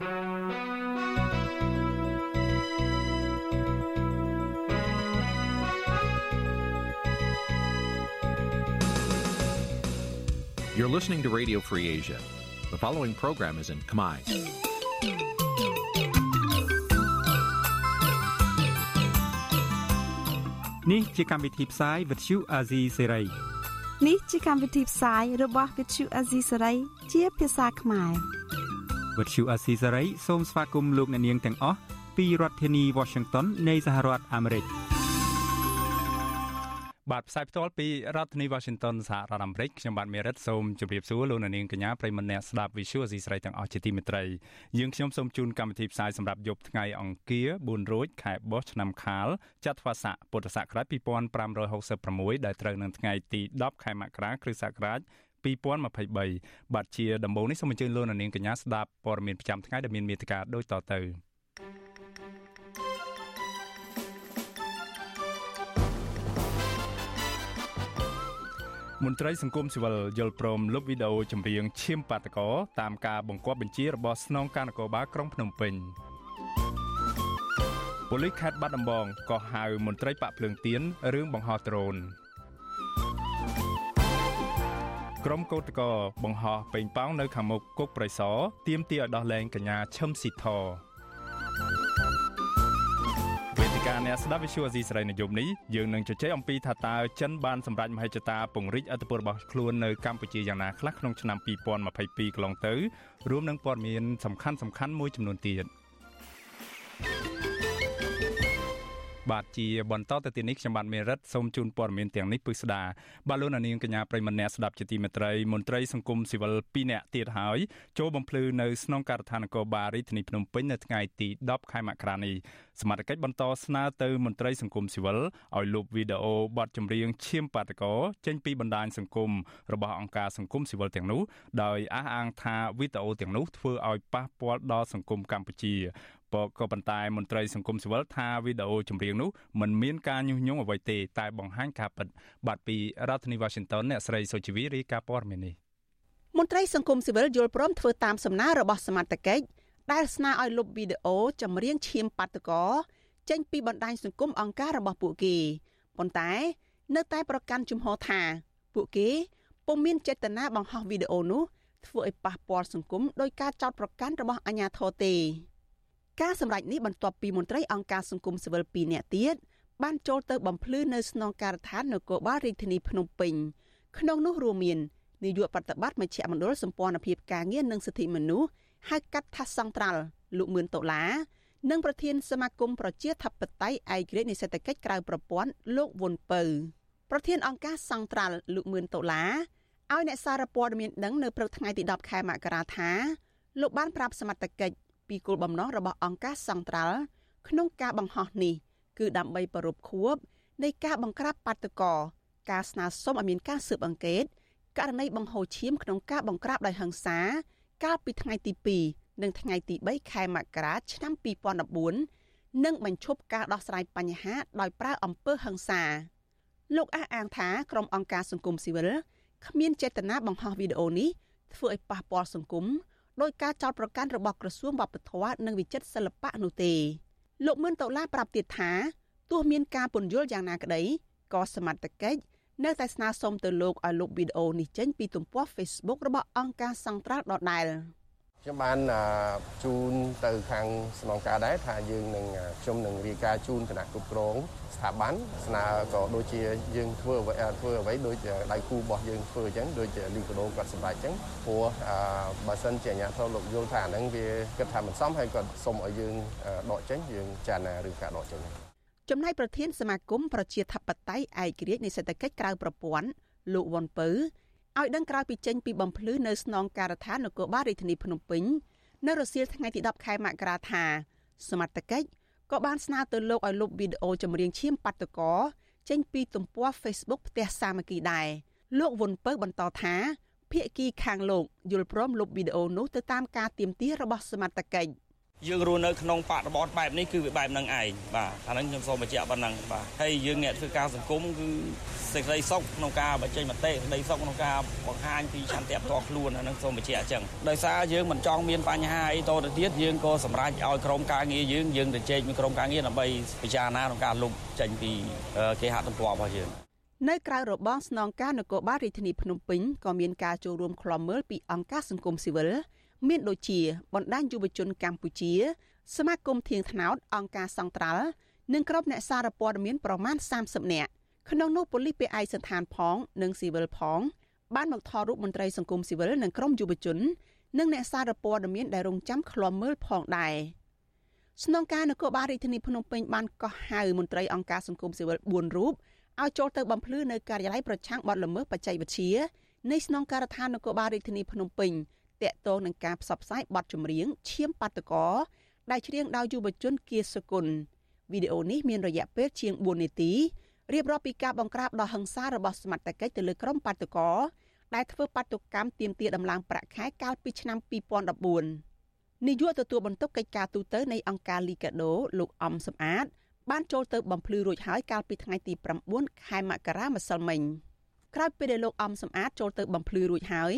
You're listening to Radio Free Asia. The following program is in Khmer. នេះជាកម្មវិធីផ្សាយ Vuthu Azizi Serai នេះជាកម្មវិធីផ្សាយរបស់ Vuthu Azizi Serai ជាភាសាខ្មែរ Vuthu Azizi Serai សូមស្វាគមន៍លោកអ្នកនាងទាំងអស់ពីរដ្ឋធានី Washington នៃសហរដ្ឋអាមេរិកបាទផ្សាយផ្ទាល់ពីរដ្ឋធានី Washington សហរដ្ឋអាមេរិកខ្ញុំបាទមេរិតសូមជម្រាបសួរលោកអ្នកនាងកញ្ញាប្រិយមិត្តអ្នកស្ដាប់ Visual Asia ស្រីទាំងអស់ជាទីមេត្រីយើងខ្ញុំសូមជូនកម្មវិធីផ្សាយសម្រាប់យប់ថ្ងៃអង្គារ4រោចខែបោះឆ្នាំខាលចត្វាស័កពុទ្ធសករាជ2566ដែលត្រូវនឹងថ្ងៃទី10ខែមករាគ្រិស្តសករាជ 2023បាទជាដំបូងនេះសូមអញ្ជើញលោកអ្នកនាងកញ្ញាស្ដាប់ព័ត៌មានប្រចាំថ្ងៃដែលមានមេត្តាដូចតទៅមន្ត្រីសង្គមស៊ីវិលយល់ព្រមលុបវីដេអូចម្រៀងឈាមបាតកោតាមការបង្គាប់បញ្ជារបស់ស្នងការនគរបាលក្រុងភ្នំពេញប៉ូលីសខេត្តបាត់ដំបងក៏ហៅមន្ត្រីបាក់ភ្លើងទៀនរឿងបង្ហោះដ្រូន ក្រុមកោតកោបង្ហោះពេញប៉ោងនៅខាងមុខគុកប្រៃសណទៀមទាឲ្យដោះលែងកញ្ញាឈឹមស៊ីធការអ្នកស្ដាប់វិទ្យុអេស៊ីសរ៉ៃនៅយប់នេះយើងនឹងជជែកអំពីថាតើចិនបានសម្រេចមហិច្ឆតាពង្រីកអធិបតេយ្យរបស់ខ្លួននៅកម្ពុជាយ៉ាងណាខ្លះក្នុងឆ្នាំ2022កន្លងទៅរួមនឹងព័ត៌មានសំខាន់ៗមួយចំនួនទៀត បាទជាបន្តទៅទីនេះខ្ញុំបាទមេរិតសូមជូនព័ត៌មានទាំងនេះពិស្ដាបាទលោកនាងកញ្ញាប្រិមម្នាក់ស្ដាប់ជាទីមេត្រីមន្ត្រីសង្គមស៊ីវិល2នាក់ទៀតហើយចូលបំភ្លឺនៅស្នងការដ្ឋាននគរបាលរាជធានីភ្នំពេញនៅថ្ងៃទី10ខែមករានេះសមត្ថកិច្ចបន្តស្នើទៅមន្ត្រីសង្គមស៊ីវិលឲ្យលុបវីដេអូបទចម្រៀងឈាមបាតកោចេញពីបណ្ដាញសង្គមរបស់អង្គការសង្គមស៊ីវិលទាំងនោះដោយអះអាងថាវីដេអូទាំងនោះធ្វើឲ្យប៉ះពាល់ដល់សង្គមកម្ពុជា ក៏ប៉ុន្តែមន្ត្រីសង្គមស៊ីវិលថាវីដេអូចម្រៀងនោះមិនមានការញុះញង់អ្វីទេតែបង្ហាញការពិតបាទពីរដ្ឋធានី Washington អ្នកស្រីសុជីវីរាយការណ៍ព័ត៌មាននេះមន្ត្រីសង្គមស៊ីវិលយល់ព្រមធ្វើតាមសំណើរបស់សមត្ថកិច្ចដែលស្នើឲ្យលុបវីដេអូចម្រៀងឈាមបាតុកោចេញពីបណ្ដាញសង្គមអង្គការរបស់ពួកគេប៉ុន្តែនៅតែប្រកាន់ជំហរថា ពួកគេពុំមានចេតនាបង្ហោះវីដេអូនោះធ្វើឲ្យប៉ះពាល់សង្គមដោយការចោទប្រកាន់របស់អាជ្ញាធរទេ ការសម្រេចនេះបន្ទាប់ពីមន្ត្រីអង្គការសង្គមស៊ីវិល2នាក់ទៀតបានចូលទៅបំភ្លឺនៅស្នងការដ្ឋាននគរបាលរាជធានីភ្នំពេញក្នុងនោះរួមមាននាយកប្រតិបត្តិមជ្ឈមណ្ឌលសម្ព័ន្ធភាពការងារនិងសិទ្ធិមនុស្សហៅកាត់ថាសង្ត្រាល់លោកមឿនដុល្លារនិងប្រធានសមាគមប្រជាធិបតេយ្យឯករាជ្យនៃសេដ្ឋកិច្ចក្រៅប្រព័ន្ធលោកវុនពៅប្រធានអង្គការសង្ត្រាល់លោកមឿនដុល្លារឲ្យអ្នកសារព័ត៌មានដឹងនៅព្រឹកថ្ងៃទី10ខែមករាថាលោកបានប្រាប់សមត្ថកិច្ច ពីគោលបំណងរបស់អង្គការសង្ត្រាល់ក្នុងការបង្ហោះនេះគឺដើម្បីប្រពខួបនៃការបង្ក្រាបបាតុករការស្នើសុំឲ្យមានការស៊ើបអង្កេតករណីបង្ហូរឈាមក្នុងការបង្ក្រាបដោយហិង្សាកាលពីថ្ងៃទី2និងថ្ងៃទី3ខែមករាឆ្នាំ2014និងបញ្ឈប់ការដោះស្រាយបញ្ហាដោយប្រើអំពើហិង្សាលោកអះអាងថាក្រុមអង្គការសង្គមស៊ីវិលគ្មានចេតនាបង្ហោះវីដេអូនេះធ្វើឲ្យប៉ះពាល់សង្គម ដោយការចោទប្រកាន់របស់ក្រសួងវប្បធម៌និងវិចិត្រសិល្បៈនោះទេលោកមឿនតូឡាប្រាប់ទៀតថាទោះមានការពន្យល់យ៉ាងណាក្តីក៏សមត្ថកិច្ចនៅតែស្នើសុំទៅលោកឲ្យលុបវីដេអូនេះចេញពីទំព័រ Facebook របស់អង្គការសង្ត្រាល់ដដែល ខ្ញុំបានជូនទៅខាងស្នងការដែរថាយើងនឹងខ្ញុំនឹងរាយការណ៍ជូនគណៈគ្រប់គ្រងស្ថាប័នស្នើក៏ដូចជាយើងធ្វើអ្វីធ្វើអ្វីដូចដៃគូរបស់យើងធ្វើអញ្ចឹងដូចលីកដោគាត់សម្រេចអញ្ចឹងព្រោះបើសិនជាអាជ្ញាធរលោកយល់ថាហ្នឹងវាគិតថាមិនសមហើយគាត់សុំឲ្យយើងដកចេញយើងចារណាឬការដកចេញចំណែកប្រធានសមាគមប្រជាធិបតេយ្យឯករាជ្យនៃសេដ្ឋកិច្ចក្រៅប្រព័ន្ធលោកវ៉ុនពៅ ឲ្យដឹងក្រោយពីចេញពីបំភ្លឺនៅស្នងការដ្ឋាននគរបាលរាជធានីភ្នំពេញនៅរសៀលថ្ងៃទី10ខែមករាថាសមត្ថកិច្ចក៏បានស្នើទៅលោកឲ្យលុបវីដេអូចម្រៀងឈាមបាតុកោចេញពីទំព័រ Facebook ផ្ទះសាមគ្គីដែរលោកវុនពៅបន្តថាភៀកគីខាងលោកយល់ព្រមលុបវីដេអូនោះទៅតាមការទៀមទារបស់សមត្ថកិច្ច យើងរស់នៅក្នុងបរិបទបែបនេះគឺវាបែបហ្នឹងឯងបាទអាហ្នឹងខ្ញុំសូមបញ្ជាក់ប៉ុណ្ណឹងបាទហើយយើងអ្នកធ្វើការសង្គមគឺសេចក្តីសុខក្នុងការបញ្ចេញមតិសេចក្តីសុខក្នុងការបង្ហាញពីឆន្ទៈផ្ទាល់ខ្លួនអាហ្នឹងសូមបញ្ជាក់អញ្ចឹងដោយសារយើងមិនចង់មានបញ្ហាអីតទៅទៀតយើងក៏សម្រេចឲ្យក្រុមការងារយើងយើងទៅជែកមួយក្រុមការងារដើម្បីពិចារណាក្នុងការលុបចេញពីគេហទំព័ររបស់យើងនៅក្រៅរបងស្នងការនគរបាលរាជធានីភ្នំពេញក៏មានការចូលរួមខ្លំមើលពីអង្គការសង្គមស៊ីវិល មានដូចជាបណ្ដាញយុវជនកម្ពុជា សមាគមធៀងថ្នោតអង្គការសង្ត្រាល់និងក្រុមអ្នកសារព័ត៌មានប្រមាណ30នាក់ក្នុងនោះប៉ូលីសពាក់ឯកសណ្ឋានផងនិងស៊ីវិលផង បានមកថតរូបមន្ត្រីសង្គមស៊ីវិលនិងក្រុមយុវជននិងអ្នកសារព័ត៌មានដែលរងចាំឃ្លាំមើលផងដែរស្នងការនគរបាលរាជធានីភ្នំពេញបានកោះហៅមន្ត្រីអង្គការសង្គមស៊ីវិល4រូបឲ្យចូលទៅបំភ្លឺនៅការិយាល័យប្រឆាំងបទល្មើសបច្ចេកវិទ្យានៃស្នងការដ្ឋាននគរបាលរាជធានីភ្នំពេញ តាក់ទងនឹងការផ្សព្វផ្សាយបទចម្រៀងឈាមបាតកោដែលច្រៀងដោយយុវជនគៀសគុណវីដេអូនេះមានរយៈពេលជាង4នាទីរៀបរាប់ពីការបង្ក្រាបដ៏ហិង្សារបស់សមត្ថកិច្ចទៅលើក្រុមបាតកោដែលធ្វើបាតុកម្មទាមទារដំឡើងប្រាក់ខែកាលពីឆ្នាំ2014នាយកទទួលបន្ទុកកិច្ចការទូតនៃអង្គការលីកាដូលោកអំសំអាត បានចូលទៅបំភ្លឺរួចហើយកាលពីថ្ងៃទី9ខែមករាម្សិលមិញក្រោយពេលដែលលោកអំសំអាតចូលទៅបំភ្លឺរួចហើយ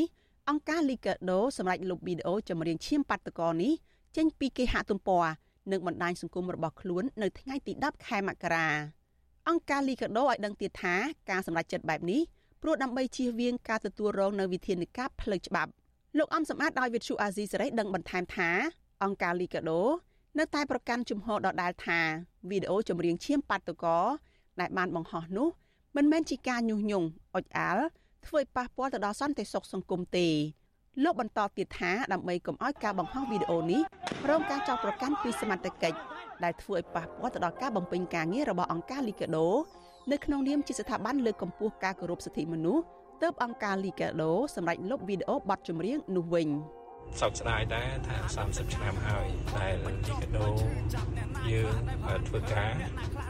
អង្គការ Liga do សម្រាប់លុបវីដេអូចម្រៀងឈាមបាតកោនេះចេញពីគេហទំព័រនិងបណ្ដាញសង្គមរបស់ខ្លួននៅថ្ងៃទី10ខែមករាអង្គការ Liga do ឲ្យដឹងទៀតថាការសម្រេចចិត្តបែបនេះព្រោះដើម្បីជៀសវាងការទទួលរងនៅវិធានការផ្លូវច្បាប់លោកអំសម្បត្តិដោយវិទ្យុអាស៊ីសេរីដឹងបន្ថែមថាអង្គការ Liga do នៅតែប្រកាន់ជំហរដដែលថាវីដេអូចម្រៀងឈាមបាតុកោដែលបានបង្ហោះនោះមិនមែនជាការញុះញង់អុចអាល់ ធ្វើឲ្យប៉ះពាល់ទៅដល់សន្តិសុខសង្គមទេលោកបន្តទៀតថាដើម្បីកុំឲ្យការបង្ហោះវីដេអូនេះរងការចោទប្រកាន់ពីសមត្ថកិច្ចដែលធ្វើឲ្យប៉ះពាល់ទៅដល់ការបំពេញការងាររបស់អង្គការលីកាដូនៅក្នុងនាមជាស្ថាប័នលើកកម្ពស់ការគោរពសិទ្ធិមនុស្សទើបអង្គការលីកាដូសម្រេចលុបវីដេអូបទចម្រៀងនោះវិញ។ សោកស្ដាយដែរថា30ឆ្នាំហើយដែលលីកាដូយើងធ្វើការ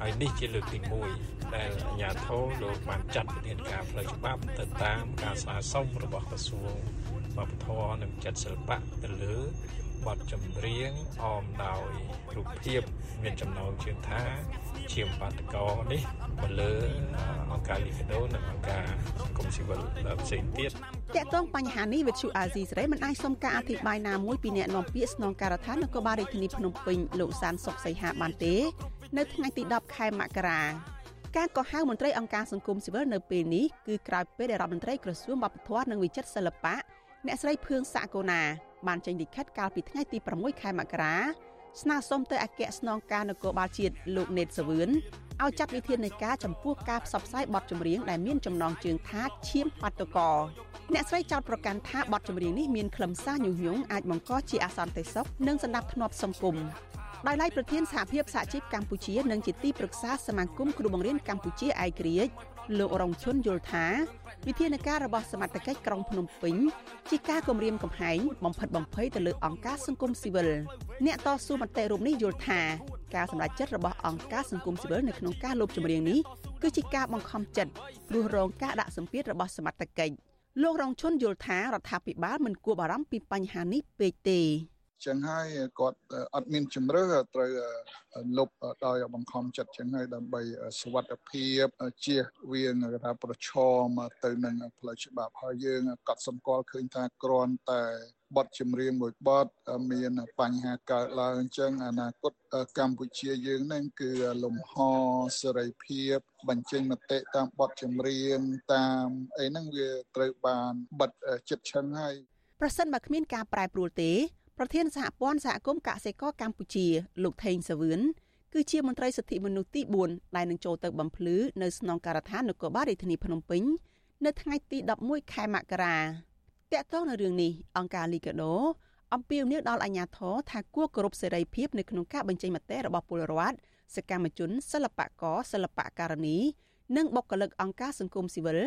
ហើយនេះជាលើកទី1ដែលអាជ្ញាធរលោកបានចាត់វិធានការផ្លូវច្បាប់ទៅតាមការស្នើសុំរបស់ក្រសួងវប្បធម៌និងចិត្តសិល្បៈទៅលើបទចម្រៀងអមដោយរូបភាពមានចំណងជើងថា ជាបាតកោនេះមកលើអង្គការលីកាដូនិងអង្គការកុំស៊ីវិលផ្សេងទៀតតកតងបញ្ហានេះវិទ្យុអាស៊ីសេរីមិនអាចសុំការអធិប្បាយណាមួយពីអ្នកនាំពាក្យស្នងការដ្ឋាននគរបាលរាជធានីភ្នំពេញលោកសានសុកសីហាបានទេ នៅថ្ងៃទី10ខែមករាការកោះហៅមន្ត្រីអង្គការសង្គមស៊ីវិលនៅពេលនេះគឺក្រោយពេលដែលរដ្ឋមន្ត្រីក្រសួងវប្បធម៌និងវិចិត្រសិល្បៈអ្នកស្រីភឿងសាកូណាបានចេញលិខិតកាលពីថ្ងៃទី6ខែមករា ស្នើសុំទៅអគ្គស្នងការនគរបាលជាតិលោកណេតសាវឿនឲ្យចាត់វិធានការចំពោះការផ្សព្វផ្សាយបទចម្រៀងដែលមានចំណងជើងថាឈាមបាតុកោអ្នកស្រីចោទប្រកាន់ថាបទចម្រៀងនេះមានខ្លឹមសារញុះញង់អាចបង្កជាអសន្តិសុខនិងសន្តិភាពសង្គមដោយឡែកប្រធានសហភាពសហជីពកម្ពុជានិងជាទីប្រឹក្សាសមាគមគ្រូបង្រៀនកម្ពុជាឯករាជ្យ លោករងឈុនយល់ថាវិធានការរបស់សមត្ថកិច្ចក្រុងភ្នំពេញជាការគំរាមកំហែងបំផិតបំភ័យទៅលើអង្គការសង្គមស៊ីវិលអ្នកតស៊ូមតិរូបនេះយល់ថាការសម្រេចចិត្តរបស់អង្គការសង្គមស៊ីវិលនៅក្នុងការលុបចម្រៀងនេះគឺជាការបង្ខំចិត្តព្រោះរងការដាក់សម្ពាធរបស់សមត្ថកិច្ចលោករងឈុនយល់ថារដ្ឋាភិបាលមិនគួរបារម្ភពីបញ្ហានេះពេកទេ ចឹងហើយគាត់អត់មានជំរឿត្រូវលុបដោយបង្ខំចិត្តចឹងហើយដើម្បីសុវត្ថិភាពជៀសវាងការប្រឈមទៅនឹងផ្លូវច្បាប់ហើយយើងកត់សម្គាល់ឃើញថាគ្រាន់តែបទចម្រៀងមួយបទមានបញ្ហាកើតឡើងអញ្ចឹងអនាគតកម្ពុជាយើងនឹងគឺលំហសេរីភាពបញ្ចេញមតិតាមបទចម្រៀងតាមអីហ្នឹងវាត្រូវបានបិទចិត្តឆឹងហើយប្រសិនបើគ្មានការប្រែប្រួលទេ ប្រធានសហព័ន្ធសហគមន៍កសិករកម្ពុជា លោកថេងសាវឿនគឺជាមន្ត្រីសិទ្ធិមនុស្សទី4ដែលនឹងចូលទៅបំភ្លឺនៅស្នងការដ្ឋាននគរបាលរាជធានីភ្នំពេញនៅថ្ងៃទី11ខែមករាតកតងនៅរឿងនេះអង្គការលីកាដូអំពាវនាវដល់អាជ្ញាធរថាគួរគោរពសេរីភាពនៅក្នុងការបញ្ចេញមតិរបស់ពលរដ្ឋសកម្មជនសិល្បករសិល្បករនីនិងបុគ្គលិកអង្គការសង្គមស៊ីវិល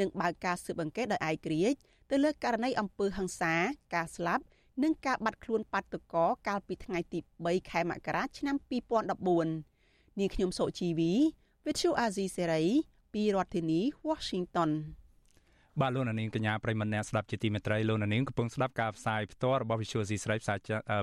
និងបើកការស៊ើបអង្កេតដោយឯករាជ្យទៅលើករណីអំពើហិង្សាការស្លាប់ និងការបាត់ខ្លួនបាតុកោកាលពីថ្ងៃទី3ខែមករាឆ្នាំ2014នាងខ្ញុំសុជីវី With you Azizi Serai ពីរដ្ឋធានី Washington បាទលោកនាងកញ្ញាប្រិមមអ្នកស្ដាប់ជាទីមេត្រីលោកនាងកំពុងស្ដាប់ការផ្សាយផ្ទាល់របស់ Visual C ស្រីផ្សាយ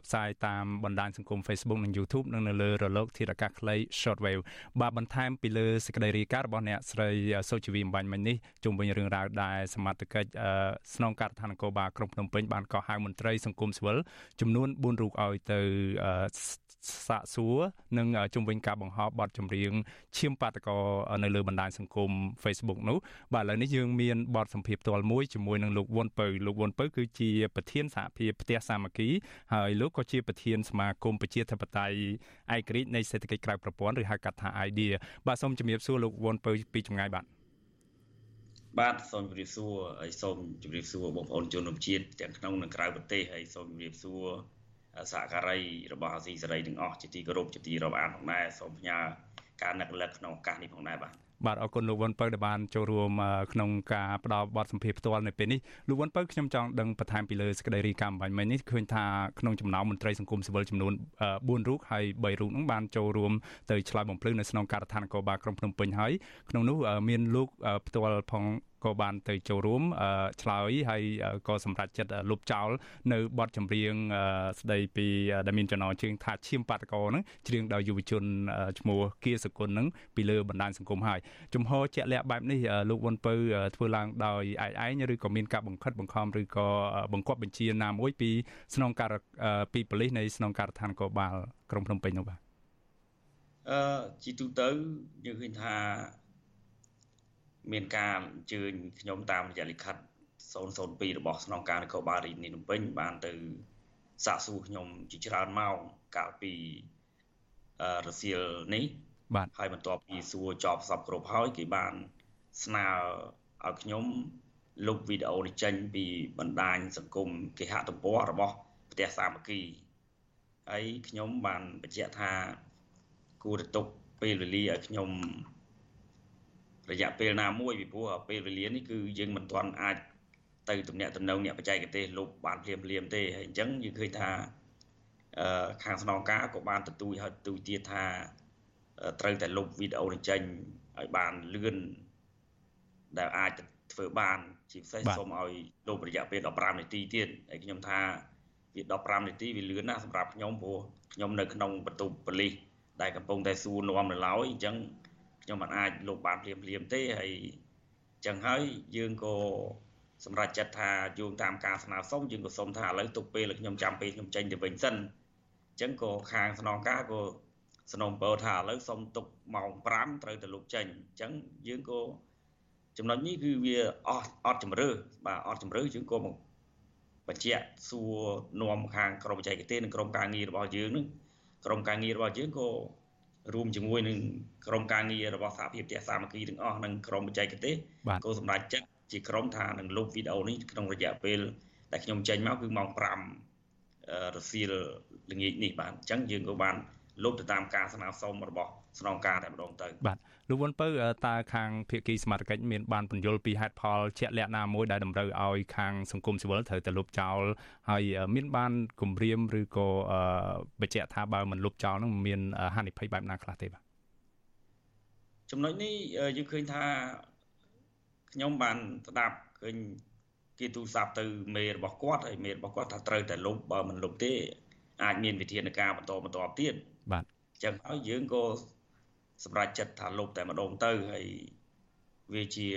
ផ្សាយតាមបណ្ដាញសង្គម Facebook និង YouTube និងនៅលើរលកធាតុអាកាសខ្លី Shortwave បាទបន្ថែមពីលើសេចក្តីរាយការណ៍របស់អ្នកស្រីសុជីវីអំបញ្ញមិញនេះជុំវិញរឿងរ៉ាវដែលសមត្ថកិច្ចស្នងការដ្ឋាននគរបាលក្រុងភ្នំពេញបានកោះហៅមន្ត្រីសង្គមស៊ីវិលចំនួន4រូបឲ្យទៅ សាកសួរនិងជំវិញការបង្ហោបបទចម្រៀងឈាមបាតកោនៅលើបណ្ដាញសង្គម Facebook នោះបាទឥឡូវនេះយើងមានបទសម្ភាសន៍ផ្ទាល់មួយជាមួយនឹងលោកវុនពៅលោកវុនពៅគឺជាប្រធានសហភាពផ្ទះសាមគ្គីហើយលោកក៏ជាប្រធានសមាគមប្រជាធិបតេយ្យឯករាជ្យនៃសេដ្ឋកិច្ចក្រៅប្រព័ន្ធឬហៅកាត់ថា IDEA បាទសូមជំរាបសួរលោកវុនពៅពីចម្ងាយបាទបាទសូមជម្រាបសួរហើយសូមជម្រាបសួរបងប្អូនជនរួមជាតិទាំងក្នុងនិងក្រៅប្រទេសហើយសូមជម្រាបសួរ សហការីរបស់អាស៊ីសេរីទាំងអស់ជាទីគោរពជាទីរាប់អានផងដែរសូមផ្ញើការនឹករលឹកក្នុងឱកាសនេះផងដែរបាទបាទអរគុណលោកវ៉ុនពៅដែលបានចូលរួមក្នុងការផ្ដល់បទសម្ភាសផ្ទាល់នៅពេលនេះលោកវ៉ុនពៅខ្ញុំចង់ដឹងបន្ថែមពីលើសេចក្តីរាយការណ៍បាញ់មិញនេះឃើញថាក្នុងចំណោមមន្ត្រីសង្គមស៊ីវិលចំនួន4រូបហើយ3រូបហ្នឹងបានចូលរួមទៅឆ្លើយបំភ្លឺនៅក្នុងការដ្ឋាននគរបាលក្រុងភ្នំពេញហើយក្នុងនោះមានលោកផ្ទាល់ផងក៏បានទៅចូលរួមឆ្លើយហើយក៏សម្រេចចិត្តលុបចោលនៅបទចម្រៀងស្ដីពីដែលមានចំណងជើងថាឈាមបាតកោហ្នឹងច្រៀងដោយយុវជនឈ្មោះគៀសគុណហ្នឹងពីលើបណ្ដាញសង្គមហើយជំហរជាក់លាក់បែបនេះលោកវុនពៅធ្វើឡើងដោយឯកឯងឬក៏មានការបង្ខិតបង្ខំឬក៏បង្គាប់បញ្ជាណាមួយពីស្នងការពីប៉ូលីសនៃស្នងការដ្ឋានកោបាលក្រុងភ្នំពេញនោះបាទអឺជីទូទៅយើងឃើញថា មានការអញ្ជើញខ្ញុំតាមរយៈលិខិត002របស់ស្នងការនគរបាលរាជធានីភ្នំពេញបានទៅសាកសួរខ្ញុំជាច្រើនម៉ោងកាលពីរសៀលនេះបាទហើយបន្ទាប់ពីសួរចប់សពគ្រប់ហើយគេបានស្នើឲ្យខ្ញុំលុបវីដេអូនេះចេញពីបណ្ដាញសង្គមគេហទំព័ររបស់ផ្ទះសាមគ្គីហើយខ្ញុំបានបញ្ជាក់ថាគួរទៅទុកពេលវេលាឲ្យខ្ញុំ រយៈពេលណាមួយពីព្រោះពេលវេលានេះគឺយើងមិនទាន់អាចទៅទំនាក់ទំនងអ្នកបច្ចេកទេសលុបបានភ្លាមភ្លាមទេហើយអញ្ចឹងយើងឃើញថាអឺខាងស្នងការក៏បានទទូចឲ្យទទូចទៀតថាត្រូវតែលុបវីដេអូនេះចេញឲ្យបានលឿនដែលអាចធ្វើបានជាពិសេសសូមឲ្យលុបរយៈពេល15នាទីទៀតហើយខ្ញុំថាវា15នាទីវាលឿនណាស់សម្រាប់ខ្ញុំព្រោះខ្ញុំនៅក្នុងបន្ទប់ប៉ូលីសដែលកំពុងតែសួរនាំនៅឡើយអញ្ចឹង ខ្ញុំមិនអាចលោកបានភ្លាមភ្លាមទេហើយចឹងហើយយើងក៏សម្រាប់ចិត្តថាយោងតាមការស្នើសុំយើងក៏សុំថាឥឡូវទុកពេលខ្ញុំចាំពេលខ្ញុំចេញទៅវិញសិនអញ្ចឹងក៏ខាងស្នងការក៏สนំពោថាឥឡូវសុំទុកម៉ោង5ត្រូវទៅលុបចេញអញ្ចឹងយើងក៏ចំណុចនេះគឺវាអត់អត់ជំរឿបាទអត់ជំរឿយើងក៏បញ្ជាក់សួរនាំខាងក្រមបច្ចេកទេសនិងក្រមការងាររបស់យើងនឹងក្រមការងាររបស់យើងក៏ រួមជាមួយនឹងក្រុមការងាររបស់សហភាពផ្ទះសាមគ្គីទាំងអស់និងក្រុមបច្ចេកទេសក៏សម្រេចចិត្តជាក្រុមថានឹងលុបវីដេអូនេះក្នុងរយៈពេលដែលខ្ញុំចេញមកគឺម៉ោង5រសៀលល្ងាចនេះបាទអញ្ចឹងយើងក៏បាន លុបទៅតាមការស្នើសុំរបស់ស្នងការតែម្ដងទៅបាទលោកវុនពៅតើខាងភៀកគីសមាជិកមានបានបញ្យល់ពីហេតុផលជាក់លាក់ណាមួយដែលតម្រូវឲ្យខាងសង្គមស៊ីវិលត្រូវតែលុបចោលហើយមានបានគម្រាមឬក៏បញ្ជាក់ថាបើមិនលុបចោលនឹងមានហានិភ័យបែបណាខ្លះទេបាទចំណុចនេះយើងឃើញថាខ្ញុំបានស្ដាប់ឃើញគេទូរស័ព្ទទៅមេរបស់គាត់ហើយមេរបស់គាត់ថាត្រូវតែលុបបើមិនលុបទេអាចមានវិធានការបន្តបន្តទៀត បាទអញ្ចឹងហើយយើងក៏សម្រាប់ចិត្តថាលុបតែម្ដងទៅហើយវាជា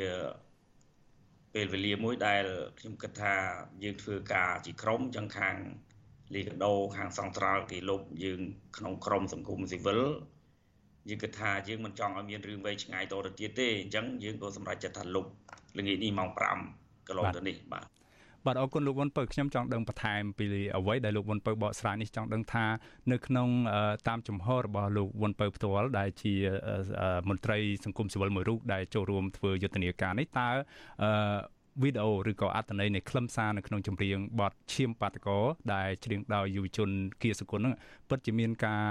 ពេលវេលាមួយដែលខ្ញុំគិតថាយើងធ្វើការជាក្រុមចឹងខាងលីកាដូខាងសង្ត្រាល់គេលុបយើងក្នុងក្រុមសង្គមស៊ីវិលយើងគិតថាយើងមិនចង់ឲ្យមានរឿងវែងឆ្ងាយតទៅទៀតទេអញ្ចឹងយើងក៏សម្រេចចិត្តថាលុបល្ងាចនេះម៉ោង5កន្លងទៅនេះបាទ បាទអរគុណលោកវុនពៅខ្ញុំចង់ដឹងបន្ថែមពីអ្វីដែលលោកវុនពៅបកស្រាយនេះចង់ដឹងថានៅក្នុងតាមចំហរបស់លោកវុនពៅផ្ទាល់ដែលជាមន្ត្រីសង្គមស៊ីវិលមួយរូបដែលចូលរួមធ្វើយុទ្ធនាការនេះតើ វីដេអូឬក៏អត្ថន័យនៃខ្លឹមសារនៅក្នុងចម្រៀងបទឈាមបាតកោដែលច្រៀងដោយយុវជនគៀសគុណហ្នឹងពិតជាមានការ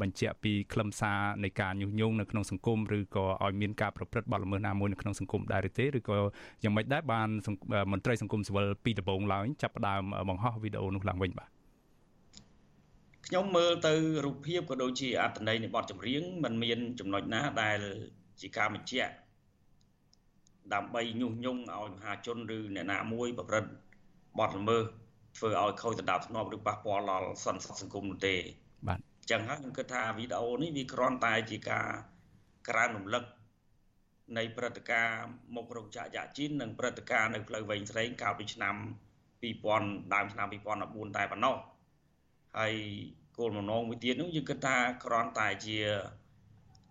បញ្ជាក់ពីខ្លឹមសារនៃការញុះញង់នៅក្នុងសង្គមឬក៏ឲ្យមានការប្រព្រឹត្តបទល្មើសណាមួយនៅក្នុងសង្គមដែរឬទេឬក៏យ៉ាងម៉េចដែរបានមន្ត្រីសង្គមស៊ីវិលពីដំបូងឡើងចាប់ផ្ដើមបង្ហោះវីដេអូនោះឡើងវិញបាទខ្ញុំមើលទៅរូបភាពក៏ដូចជាអត្ថន័យនៃបទចម្រៀងมันមានចំណុចណាដែលជាការបញ្ជាក់ ដើម្បីញុះញង់ឲ្យមហាជនឬអ្នកណាមួយប្រព្រឹត្តបទល្មើសធ្វើឲ្យខូចដណ្ដាប់ធ្នាប់ឬប៉ះពាល់ដល់សន្តិសុខសង្គមនោះទេបាទអញ្ចឹងហើយខ្ញុំគិតថាវីដេអូនេះវាគ្រាន់តែជាការក្រើនរំលឹកនៃព្រឹត្តិការណ៍មុខរោគចាក់យ៉ាជីននិងព្រឹត្តិការណ៍នៅផ្លូវវែងស្រេងកាលពីឆ្នាំ2000ដើមឆ្នាំ2014តែប៉ុណ្ណោះហើយគោលបំណងមួយទៀតនោះយើងគិតថាគ្រាន់តែជា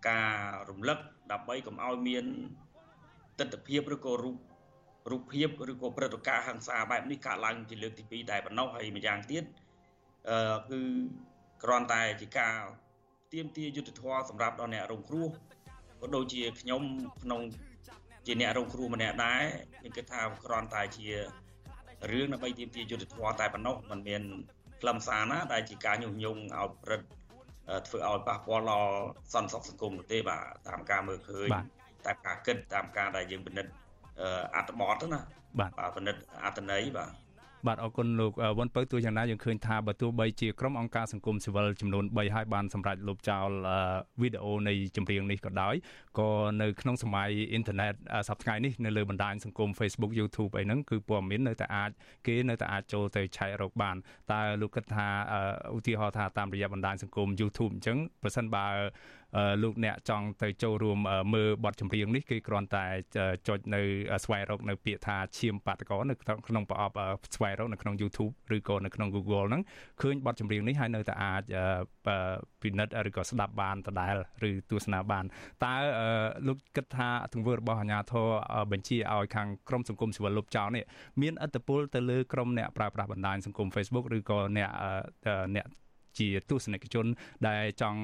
ការរំលឹកដើម្បីកុំឲ្យមាន ទស្សនវិជ្ជាឬក៏រូបរូបភាពឬក៏ព្រឹត្តិការណ៍ហិង្សាបែបនេះកើតឡើងជាលើកទី2តែប៉ុណ្ណោះហើយម្យ៉ាងទៀតអឺគឺគ្រាន់តែជាការទៀមទាយុទ្ធធម៌សម្រាប់ដល់អ្នករងគ្រោះក៏ដូចជាខ្ញុំក្នុងជាអ្នករងគ្រោះម្នាក់ដែរខ្ញុំគិតថាគ្រាន់តែជារឿងដើម្បីទៀមទាយុទ្ធធម៌តែប៉ុណ្ណោះมันមានខ្លឹមសារណាដែលជាការញុះញង់ឲ្យព្រឹត្តធ្វើឲ្យប៉ះពាល់ដល់សន្តិសុខសង្គមនោះទេបាទតាមការមើលឃើញ តាមការគិតតាមការដែលយើងពិនិត្យអត្ថបទណាបាទពិនិត្យអត្ថន័យបាទបាទអរគុណលោកវ៉ុនពៅទោះយ៉ាងណាយើងឃើញថាបើទោះបីជាក្រុមអង្គការសង្គមស៊ីវិលចំនួន3ហើយបានសម្រេចលុបចោលវីដេអូនៃចម្រៀងនេះក៏ដោយក៏នៅក្នុងសម័យអ៊ីនធឺណិតសប្តាហ៍នេះនៅលើបណ្ដាញសង្គម Facebook YouTube អីហ្នឹងគឺព័ត៌មាននៅតែអាចគេនៅតែអាចចូលទៅឆែករកបានតើលោកគិតថាឧទាហរណ៍ថាតាមរយៈបណ្ដាញសង្គម YouTube អញ្ចឹងប្រសិនបើ លោកអ្នកចង់ទៅចូលរួមមើលបទចម្រៀងនេះគឺគ្រាន់តែចុចនៅស្វែងរកនៅពាក្យថាឈាមបាតកោនៅក្នុងប្រអប់ស្វែងរកនៅក្នុង YouTube ឬក៏នៅក្នុង Google ហ្នឹងឃើញបទចម្រៀងនេះហើយនៅតែអាចពិនិត្យឬក៏ស្ដាប់បានដដែលឬទស្សនាបានតើលោកគិតថាទង្វើរបស់អាជ្ញាធរបញ្ជាឲ្យខាងក្រមសង្គមស៊ីវិលលុបចោលនេះមានឥទ្ធិពលទៅលើក្រមអ្នកប្រើប្រាស់បណ្ដាញសង្គម Facebook ឬក៏អ្នកអ្នក ជាទស្សនិកជន ដែលចង់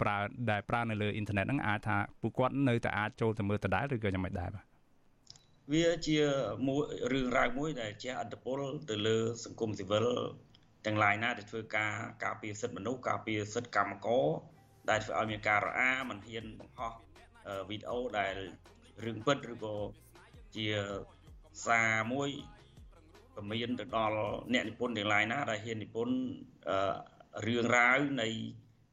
ប្រើដែលប្រើនៅលើអ៊ីនធឺណិតហ្នឹងអាចថាពួកគាត់នៅតែអាចចូលទៅមើលដដែលឬក៏យ៉ាងម៉េចដែរបាទវាជាមួយរឿងរ៉ាវមួយដែលជាអត្តពលទៅលើសង្គមស៊ីវិលទាំងឡាយណាដែលធ្វើការការពារសិទ្ធិមនុស្សការពារសិទ្ធិកម្មករដែលធ្វើឲ្យមានការរអាមិនហ៊ានបង្ហោះវីដេអូដែលរឿងពិតឬក៏ជាសារមួយពមៀនទៅដល់អ្នកនិពន្ធទាំងឡាយណាដែលហ៊ាននិពន្ធ រឿងរ៉ាវនៃ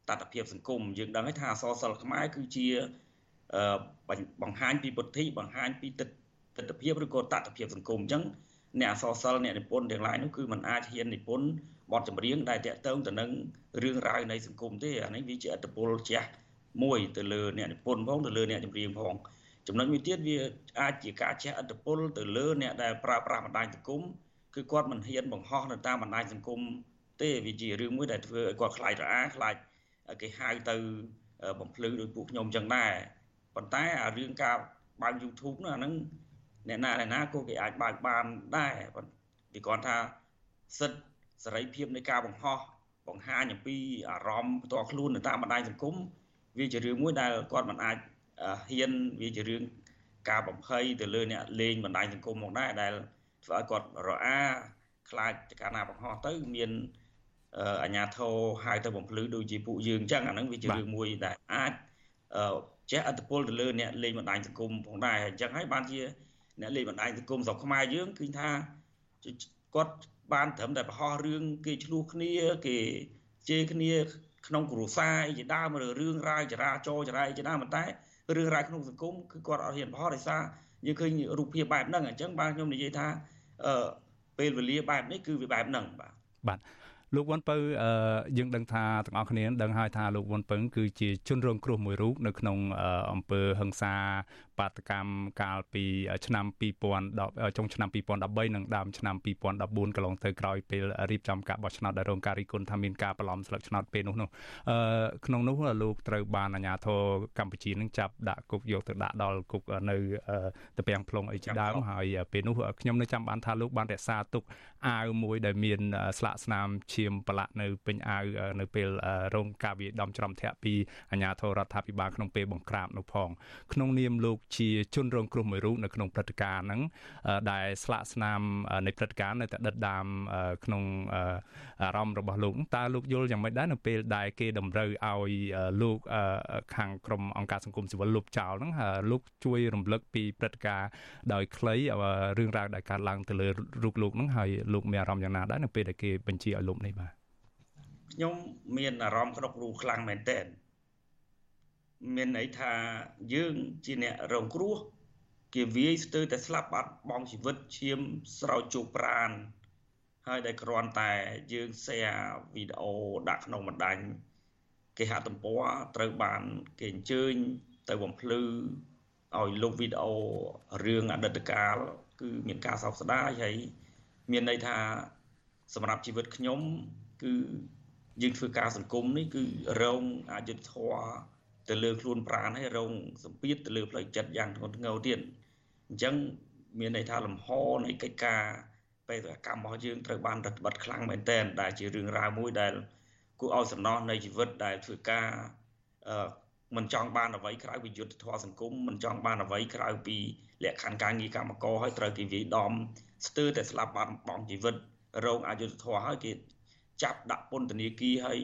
តត្តភាពសង្គមយើងដឹងហើយថាអសរសិល្ប៍ខ្មែរគឺជាបង្ហាញពីពុទ្ធិបង្ហាញពីទិដ្ឋភាពឬក៏តត្តភាពសង្គមអញ្ចឹងអ្នកអសរសិល្ប៍អ្នកនិពន្ធទាំងឡាយនោះគឺมันអាចហ៊ាននិពន្ធបទចម្រៀងដែលតាក់ទងទៅនឹងរឿងរ៉ាវនៃសង្គមទេអានេះវាជាអត្តពលជះមួយទៅលើអ្នកនិពន្ធផងទៅលើអ្នកចម្រៀងផងចំណុចមួយទៀតវាអាចជាការជះឥទ្ធិពលទៅលើអ្នកដែលប្រើប្រាស់បណ្ដាញសង្គមគឺគាត់មិនហ៊ានបង្ហោះនៅតាមបណ្ដាញសង្គម ទេវាជារឿងមួយដែលធ្វើឲ្យគាត់ខ្លាចរអាខ្លាចគេហៅទៅបំភ្លឺដោយពួកខ្ញុំចឹងដែរប៉ុន្តែអារឿងការបើក YouTube នោះអាហ្នឹងអ្នកណាអ្នកណាក៏គេអាចបើកបានដែរវាគ្រាន់ថាសិទ្ធិសេរីភាពនៃការបង្ហោះបង្ហាញអំពីអារម្មណ៍ផ្ទាល់ខ្លួននៅតាមបណ្ដាញសង្គមវាជារឿងមួយដែលគាត់មិនអាចហ៊ានវាជារឿងការបំភ័យទៅលើអ្នកលេងបណ្ដាញសង្គមមកដែរដែលធ្វើឲ្យគាត់រអាខ្លាចកាលណាបង្ហោះទៅមាន អាញាធរហៅទៅបំភ្លឺដូចជាពួកយើងអញ្ចឹងអាហ្នឹងវាជារឿងមួយដែលអាចចេះអត្តពលទៅលើអ្នកលេងបណ្ដាញសង្គមផងដែរអញ្ចឹងហើយបានជាអ្នកលេងបណ្ដាញសង្គមស្រុកខ្មែរយើងគឺថាគាត់បានត្រឹមតែប្រហោះរឿងគេឆ្លោះគ្នាគេជេរគ្នាក្នុងគ្រួសារអីជាដើមឬរឿងរ៉ាវចរាចរណ៍ចរាយជាដើមប៉ុន្តែរឿងរ៉ាវក្នុងសង្គមគឺគាត់អត់ហ៊ានប្រហោះដោយសារយើងឃើញរូបភាពបែបហ្នឹងអញ្ចឹងបាទខ្ញុំនិយាយថាអឺពេលវេលាបែបនេះគឺវាបែបហ្នឹងបាទបាទ លោកវ៉ុនពៅយើងដឹងថាទាំងអស់គ្នាដឹងហើយថាលោកវ៉ុនពៅគឺជាជនរងគ្រោះមួយរូបនៅក្នុងអង្គើហឹង្សា បាតកម្មកាលពីឆ្នាំ2010ចុងឆ្នាំ2013និងដើមឆ្នាំ2014កន្លងទៅក្រោយពេលរៀបចំការបោះឆ្នោតដែលរងការរិះគន់ថាមានការបន្លំស្លឹកឆ្នោតពេលនោះនោះអឺក្នុងនោះលោកត្រូវបានអាជ្ញាធរកម្ពុជានឹងចាប់ដាក់គុកយកទៅដាក់ដល់គុកនៅតពាំង plong អីជាដើមហើយពេលនោះខ្ញុំនៅចាំបានថាលោកបានរក្សាទុកអាវមួយដែលមានស្លាកស្នាមឈាមប្រឡាក់នៅពេញអាវនៅពេលរងការវាយដំច្រំធាក់ពីអាជ្ញាធររដ្ឋាភិបាលក្នុងពេលបង្ក្រាបនោះផងក្នុងនាមលោកជាជនរងគ្រោះមួយរូបនៅក្នុងព្រឹត្តិការណ៍ហ្នឹងដែលស្លាកស្នាមនៃព្រឹត្តិការណ៍នៅតែដិតដាមក្នុងអារម្មណ៍របស់លោកតើលោកយល់យ៉ាងម៉េចដែរនៅពេលដែលគេតម្រូវឲ្យលោកខាងក្រមអង្គការសង្គមស៊ីវិលលុបចោលហ្នឹងលោកជួយរំលឹកពីព្រឹត្តិការណ៍ដោយខ្លីរឿងរ៉ាវដែលកើតឡើងទៅលើរូបលោកហ្នឹងហើយលោកមានអារម្មណ៍យ៉ាងណាដែរនៅពេលដែលគេបញ្ជាឲ្យលុបនេះបាទខ្ញុំមានអារម្មណ៍ក្នុងរូខ្លាំងមែនទែន មានន័យថាយើងជាអ្នករងគ្រោះគេវាយស្ទើរតែស្លាប់បាត់បង់ជីវិតឈាមស្រោចជោគប្រានហើយដែលគ្រាន់តែយើង share វីដេអូដាក់ក្នុងបណ្ដាញគេហទំព័រត្រូវបានគេអញ្ជើញទៅបំភ្លឺឲ្យលុបវីដេអូរឿងអតីតកាលគឺមានការសោកស្ដាយហើយមានន័យថាសម្រាប់ជីវិតខ្ញុំ គឺយើងធ្វើការសង្គមនេះគឺរងអយុត្តិធម៌ ទៅលើខ្លួនប្រាណហើយរងសម្ពាធទៅលើផ្លូវចិត្តយ៉ាងធ្ងន់ធ្ងរទៀតអញ្ចឹងមានន័យថាលំហនៃកិច្ចការបេសកកម្មរបស់យើងត្រូវបានរដ្ឋបတ်ខ្លាំងមែនទែនដែលជារឿងរ៉ាវមួយដែលគួរឲ្យសំណោះនៃជីវិតដែលធ្វើការអឺមិនចង់បានអ្វីក្រៅពីយុទ្ធធម៌សង្គមមិនចង់បានអ្វីក្រៅពីលក្ខខណ្ឌការងារកម្មករហើយត្រូវគេវាយដំស្ទើរតែស្លាប់បាត់បង់ជីវិតរងអយុត្តិធម៌ហើយគេចាប់ដាក់ពន្ធនាគារហើយ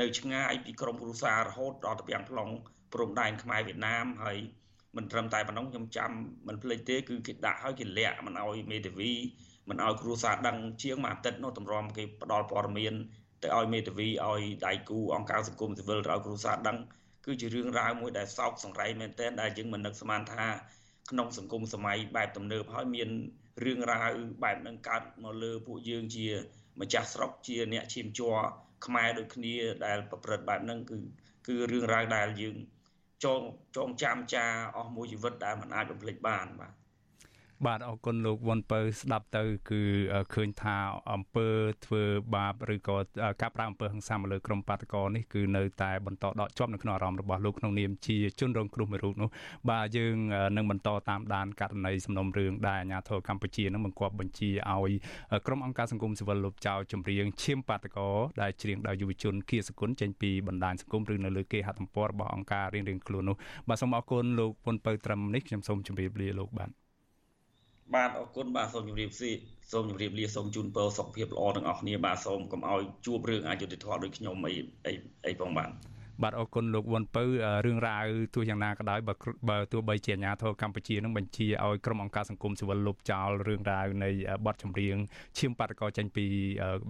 នៅឆ្ងាយពីក្រមគ្រួសាររហូតដល់ទៅយ៉ាងផ្លុងព្រំដែនខ្មែរវៀតណាមហើយមិនត្រឹមតែប៉ុណ្ណឹងខ្ញុំចាំមិនភ្លេចទេគឺគេដាក់ឲ្យគេលាក់មិនឲ្យមេធាវីមិនឲ្យគ្រួសារដឹងជាងមួយអាទិត្យនោះតម្រាំគេផ្ដល់ព័ត៌មានទៅឲ្យមេធាវីឲ្យដៃគូអង្គការសង្គមស៊ីវិលទៅឲ្យគ្រួសារដឹងគឺជារឿងរ៉ាវមួយដែលសោកសង្រៃមែនទែនដែលយើងមិននឹកស្មានថាក្នុងសង្គមសម័យបែបទំនើបហើយមានរឿងរ៉ាវបែបហ្នឹងកើតមកលើពួកយើងជាម្ចាស់ស្រុកជាអ្នកឈាមជ័រ ខ្មែរដូចគ្នាដែលប្រព្រឹត្តបែបហ្នឹងគឺគឺរឿងរ៉ាវដែលយើងចងចងចាំចាអស់មួយជីវិតដែលមិនអាចបំភ្លេចបានបាទ បាទអរគុណលោកវ៉ុនពៅស្ដាប់ទៅ គឺឃើញថាអង្គើធ្វើបាបឬក៏ការប្រាំអង្គើហិង្សាមកលើក្រុមបាតកោនេះគឺនៅតែបន្តដកជាប់នៅក្នុងអារម្មណ៍របស់លោកក្នុងនាមជាជនរងគ្រោះមួយរូបនោះបាទយើងនឹងបន្តតាមដានករណីសំណុំរឿងដែលអាជ្ញាធរកម្ពុជានឹងបង្គាប់បញ្ជាឲ្យក្រុមអង្គការសង្គមស៊ីវិលលុបចោលចម្រៀងឈាមបាតកោដែលច្រៀងដោយយុវជនគៀសគុណចេញពីបណ្ដាញសង្គមឬនៅលើគេហទំព័ររបស់អង្គការរៀងៗខ្លួននោះបាទសូមអរគុណលោកវ៉ុនពៅត្រឹមនេះខ្ញុំសូមជម្រាបលាលោកបាទ បាទអរគុណបាទសូមជម្រាបស៊ីសូមជម្រាបលាសូមជូនពរសុខភាពល្អទាំងអស់គ្នាបាទសូមកុំឲ្យជួបរឿងអយុត្តិធម៌ដូចខ្ញុំអីអីផងបាទ បាទអរគុណលោកវ៉ុនពៅរឿងរ៉ាវទោះយ៉ាងណាក៏ដោយបើបើទោះបីជាអាជ្ញាធរកម្ពុជានឹងបញ្ជាឲ្យក្រុមអង្គការសង្គមស៊ីវិលលុបចោលរឿងរ៉ាវនៃបទចម្រៀងឈាមបាតកោចេញពី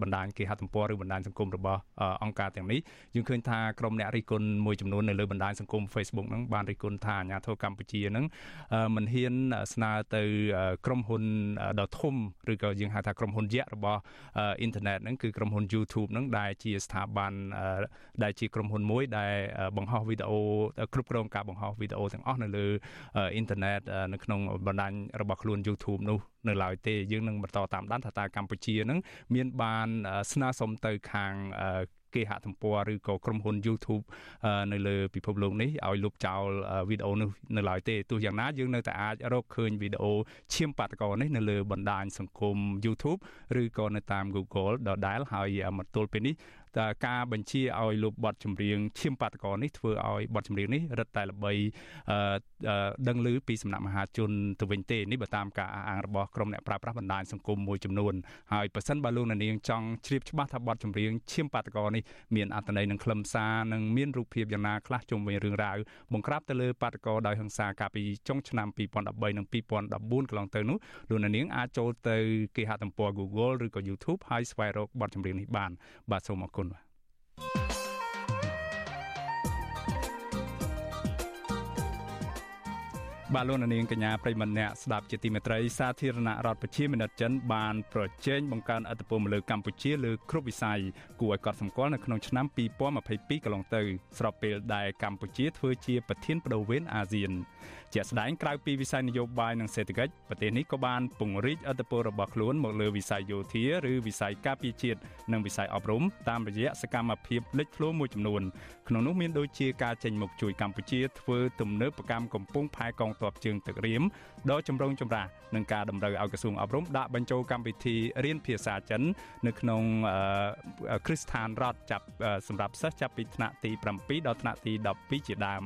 បណ្ដាញគេហទំព័រឬបណ្ដាញសង្គមរបស់អង្គការទាំងនេះយើងឃើញថាក្រុមអ្នករិះគន់មួយចំនួននៅលើបណ្ដាញសង្គម Facebook ហ្នឹងបានរិះគន់ថាអាជ្ញាធរកម្ពុជាហ្នឹងមិនហ៊ានស្នើទៅក្រុមហ៊ុនដ៏ធំឬក៏យើងហៅថាក្រុមហ៊ុនយក្សរបស់អ៊ីនធឺណិតហ្នឹងគឺក្រុមហ៊ុន YouTube ហ្នឹងដែលជាស្ថាប័នដែលជាក្រុមហ៊ុនមួយដែលបង្ហោះវីដេអូគ្រប់គ្រងការបង្ហោះវីដេអូទាំងអស់នៅលើអ៊ីនធឺណិតនៅក្នុងបណ្ដាញរបស់ខ្លួន YouTube នោះនៅឡើយទេយើងនឹងបន្តតាមដានថាតើកម្ពុជានឹងមានបានស្នើសុំទៅខាងគេហទំព័រឬក៏ក្រុមហ៊ុន YouTube នៅលើពិភពលោកនេះឲ្យលុបចោលវីដេអូនោះនៅឡើយទេទោះយ៉ាងណាយើងនៅតែអាចរកឃើញវីដេអូឈាមបាតកោនេះនៅលើបណ្ដាញសង្គម YouTube ឬក៏នៅតាម Google ដដែលហើយមកទល់ពេលនេះ តើការបញ្ជាឲ្យលុបបទចម្រៀងឈាមបាតកោនេះធ្វើឲ្យបទចម្រៀងនេះរឹតតែល្បីដឹងឮពីសំណាក់មហាជនទៅវិញទេនេះបើតាមការអះអាងរបស់ក្រុមអ្នកប្រើប្រាស់បណ្ដាញសង្គមមួយចំនួនហើយប៉ះសិនបើលោកនាងចង់ជ្រាបច្បាស់ថាបទចម្រៀងឈាមបាតកោនេះមានអត្ថន័យនិងខ្លឹមសារនិងមានរូបភាពយ៉ាងណាខ្លះជុំវិញរឿងរ៉ាវបង្ក្រាបទៅលើបាតកោដោយហិង្សាកាលពីចុងឆ្នាំ2013និង2014កន្លងទៅនោះលោកនាងអាចចូលទៅគេហទំព័រ Google ឬក៏ YouTube ហើយស្វែងរកបទចម្រៀងនេះបានបាទសូមអរគុណ បាទបាទលោកនាងកញ្ញាប្រិមម្នាក់ស្ដាប់ជាទីមេត្រីសាធារណរដ្ឋប្រជាមានិតចិនបានប្រជែងបង្កើនអធិបតេយ្យលើកម្ពុជាលើគ្រប់វិស័យគួរឲ្យកត់សម្គាល់នៅក្នុងឆ្នាំ2022កន្លងទៅស្របពេលដែលកម្ពុជាធ្វើជាប្រធានបដូវវេនអាស៊ាន ជាក់ស្ដែងក្រៅពីវិស័យនយោបាយនិងសេដ្ឋកិច្ចប្រទេសនេះក៏បានពង្រីកអធិបតេយ្យរបស់ខ្លួនមកលើវិស័យយោធាឬវិស័យការពារជាតិនិងវិស័យអប់រំតាមរយៈសកម្មភាពលេចធ្លោមួយចំនួនក្នុងនោះមានដូចជាការចេញមុខជួយកម្ពុជាធ្វើទំនើបកម្មកំពុងផែកងទ័ពជើងទឹករៀមដ៏ចម្រុងចម្រាស់នឹងការតម្រូវឲ្យក្រសួងអប់រំដាក់បញ្ចូលកម្មវិធីរៀនភាសាចិន នៅក្នុងគ្រឹះស្ថានរដ្ឋចាប់សម្រាប់សិស្សចាប់ពីថ្នាក់ទី7ដល់ថ្នាក់ទី12ជាដើម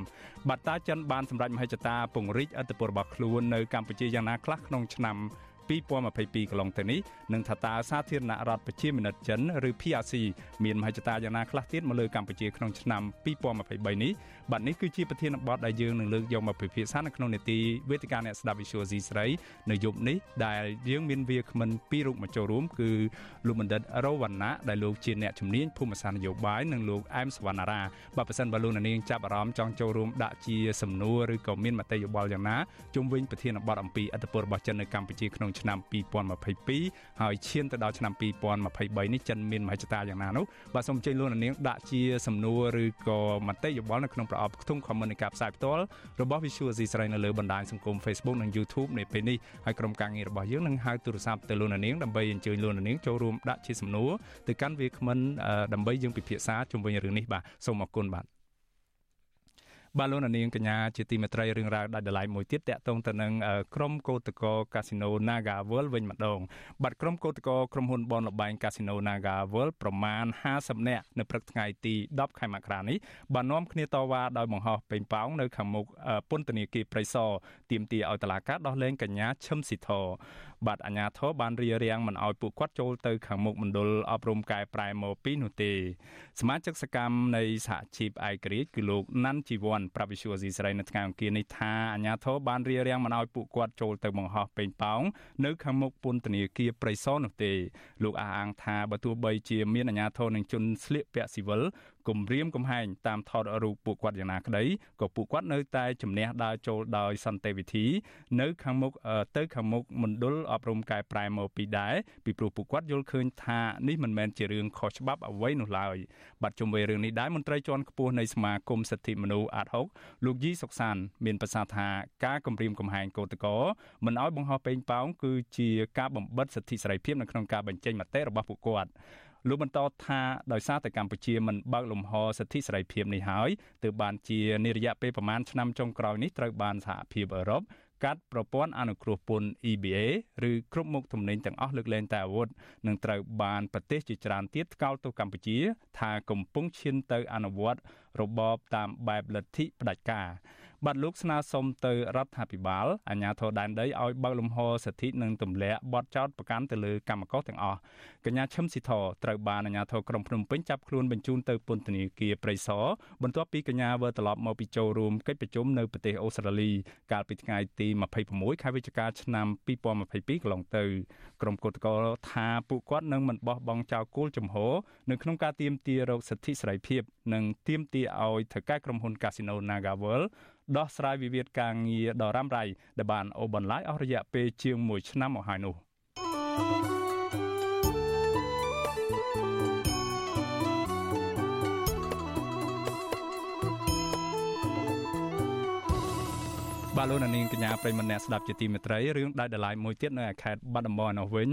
បាត់តាចិនបានសម្រេចមហិច្ឆតាពង្រីកអធិបតេយ្យរបស់ខ្លួននៅកម្ពុជាយ៉ាងណាខ្លះក្នុងឆ្នាំ 2022កន្លងទៅនេះនឹងថាតើសាធារណរដ្ឋប្រជាមានិតចិនឬ PRC មានមហិច្ឆតាយ៉ាងណាខ្លះទៀតមកលើកម្ពុជាក្នុងឆ្នាំ2023នេះបាទនេះគឺជាប្រធានបទដែលយើងនឹងលើកយកមកពិភាក្សានៅក្នុងនេតិវេទិកាអ្នកស្ដាប់ Visual C ស្រីនៅយប់នេះដែលយើងមានវាគ្មិនពីររូបមកចូលរួមគឺលោកបណ្ឌិតរវណ្ណៈដែលលោកជាអ្នកជំនាញភូមិសាស្ត្រនយោបាយនិងលោកអែមសវណ្ណារាបើប្រសិនបើលោកនាងចាប់អារម្មណ៍ចង់ចូលរួមដាក់ជាសំណួរឬក៏មានមតិយោបល់យ៉ាងណាជុំវិញប្រធានបទអំពីអធិបតេយ្យរបស់ចិននៅកម្ពុជាក្នុងឆ្នាំ2022ហើយឈានទៅដល់ឆ្នាំ2023នេះចិនមានមហិច្ឆតាយ៉ាងណានោះបាទសូមអញ្ជើញលោកនាងដាក់ជាសំណួរឬក៏មតិយោបល់នៅក្នុងប្រអប់ខ្ទង់ comment នៃការផ្សាយផ្ទាល់របស់ Visual C ស្រីនៅលើបណ្ដាញសង្គម Facebook និង YouTube នៅពេលនេះហើយក្រុមការងាររបស់យើងនឹងហៅទូរស័ព្ទទៅលោកនាងដើម្បីអញ្ជើញលោកនាងចូលរួមដាក់ជាសំណួរទៅកាន់វាគ្មិនដើម្បីយើងពិភាក្សាជុំវិញរឿងនេះបាទសូមអរគុណបាទ បាទលោកនាងកញ្ញាជាទីមេត្រីរឿងរ៉ាវដាច់ដライមួយទៀតតកតងទៅនឹងក្រុមកោតកោកាស៊ីណូ Naga World វិញម្ដងបាទក្រុមកោតកោក្រុមហ៊ុនបនលបែងកាស៊ីណូ Naga World ប្រមាណ50នាក់នៅព្រឹកថ្ងៃទី10ខែមករានេះបាននាំគ្នាតវ៉ាដោយបង្ហោះពេញប៉ោងនៅខាងមុខពន្ធនាគារព្រៃសរទាមទារឲ្យតុលាការដោះលែងកញ្ញាឈឹមស៊ីធបាទអាជ្ញាធរបានរៀបរៀងមិនឲ្យពួកគាត់ចូលទៅខាងមុខមណ្ឌលអប់រំកែប្រែមកពីនោះទេសមាជិកសកម្មនៃសហជីពឯករាជ្យគឺលោកណាន់ជីវ័នប្រាប់វិសុវអេស៊ីស្រីនៅថ្ងៃអង្គារនេះថាអាជ្ញាធរបានរៀបរៀងមិនឲ្យពួកគាត់ចូលទៅបង្ហោះពេញប៉ោងនៅខាងមុខពន្ធនាគារព្រៃសរនោះទេលោកអះអាងថាបើទោះបីជាមានអាជ្ញាធរនឹងជន់ស្លៀកពាក់ស៊ីវិល គំរាមកំហែងតាមថតរូបពួកគាត់យ៉ាងណាក្តីក៏ពួកគាត់នៅតែជំនះដើរចូលដោយសន្តិវិធី នៅខាងមុខទៅខាងមុខមណ្ឌលអប់រំកែប្រែមកពីដែរពីព្រោះពួកគាត់យល់ឃើញថានេះមិនមែនជារឿងខុសច្បាប់អ្វីនោះឡើយបាទជុំវិញរឿងនេះដែរមន្ត្រីជាន់ខ្ពស់នៃសមាគមសិទ្ធិមនុស្សអាត6លោកយីសុកសាន មានប្រសាសន៍ថាការគម្រាមកំហែងកោតកោមិនឲ្យបង្ហោះពេញប៉ោងគឺជាការបំបិទសិទ្ធិសេរីភាពនៅក្នុងការបញ្ចេញមតិរបស់ពួកគាត់ លោកបន្តថាដោយសារតែកម្ពុជាមិនបើកលំហសិទ្ធិសេរីភាពនេះហើយទើបបានជានារយៈពេលប្រមាណឆ្នាំចុងក្រោយនេះត្រូវបានសហភាពអឺរ៉ុបកាត់ប្រព័ន្ធអនុគ្រោះពន្ធ EBA ឬគ្រប់មុខទំនិញទាំងអស់លើកលែងតែអាវុធនឹងត្រូវបានប្រទេសជាច្រើនទៀតថ្កោលទោសកម្ពុជា ថាកំពុងឈានទៅអនុវត្តរបបតាមបែបលទ្ធិផ្ដាច់ការ បាទលោកស្នើសុំទៅរដ្ឋាភិបាលអាជ្ញាធរដែនដីឲ្យបើកលំហសិទ្ធិនិងទម្លាក់បទចោទប្រកាន់ទៅលើកម្មករទាំងអស់កញ្ញាឈឹមស៊ីធត្រូវបានអាជ្ញាធរក្រុងភ្នំពេញចាប់ខ្លួនបញ្ជូនទៅពន្ធនាគារព្រៃសរបន្ទាប់ពីកញ្ញាវិលត្រឡប់មកពីចូលរួមកិច្ចប្រជុំនៅប្រទេសអូស្ត្រាលីកាលពីថ្ងៃទី26ខែវិច្ឆិកាឆ្នាំ2022កន្លងទៅក្រុមកោតក្រថាពួកគាត់នឹងមិនបោះបង់ចោលគោលជំហរនៅក្នុងការទាមទាររកសិទ្ធិសេរីភាព និងទាមទារឲ្យថៅកែក្រុមហ៊ុន Casino NagaWorld ដោះស្រាយវិវាទការងារដ៏រ៉ាំរ៉ៃដែលបានអូសបន្លាយអស់រយៈពេលជាង1ឆ្នាំមកហើយនោះបាទលោកនាងកញ្ញាប្រិមម្នាក់ស្ដាប់ជាទីមេត្រីរឿងដាច់ដライមួយទៀតនៅខេត្តបាត់ដំបងនោះវិញ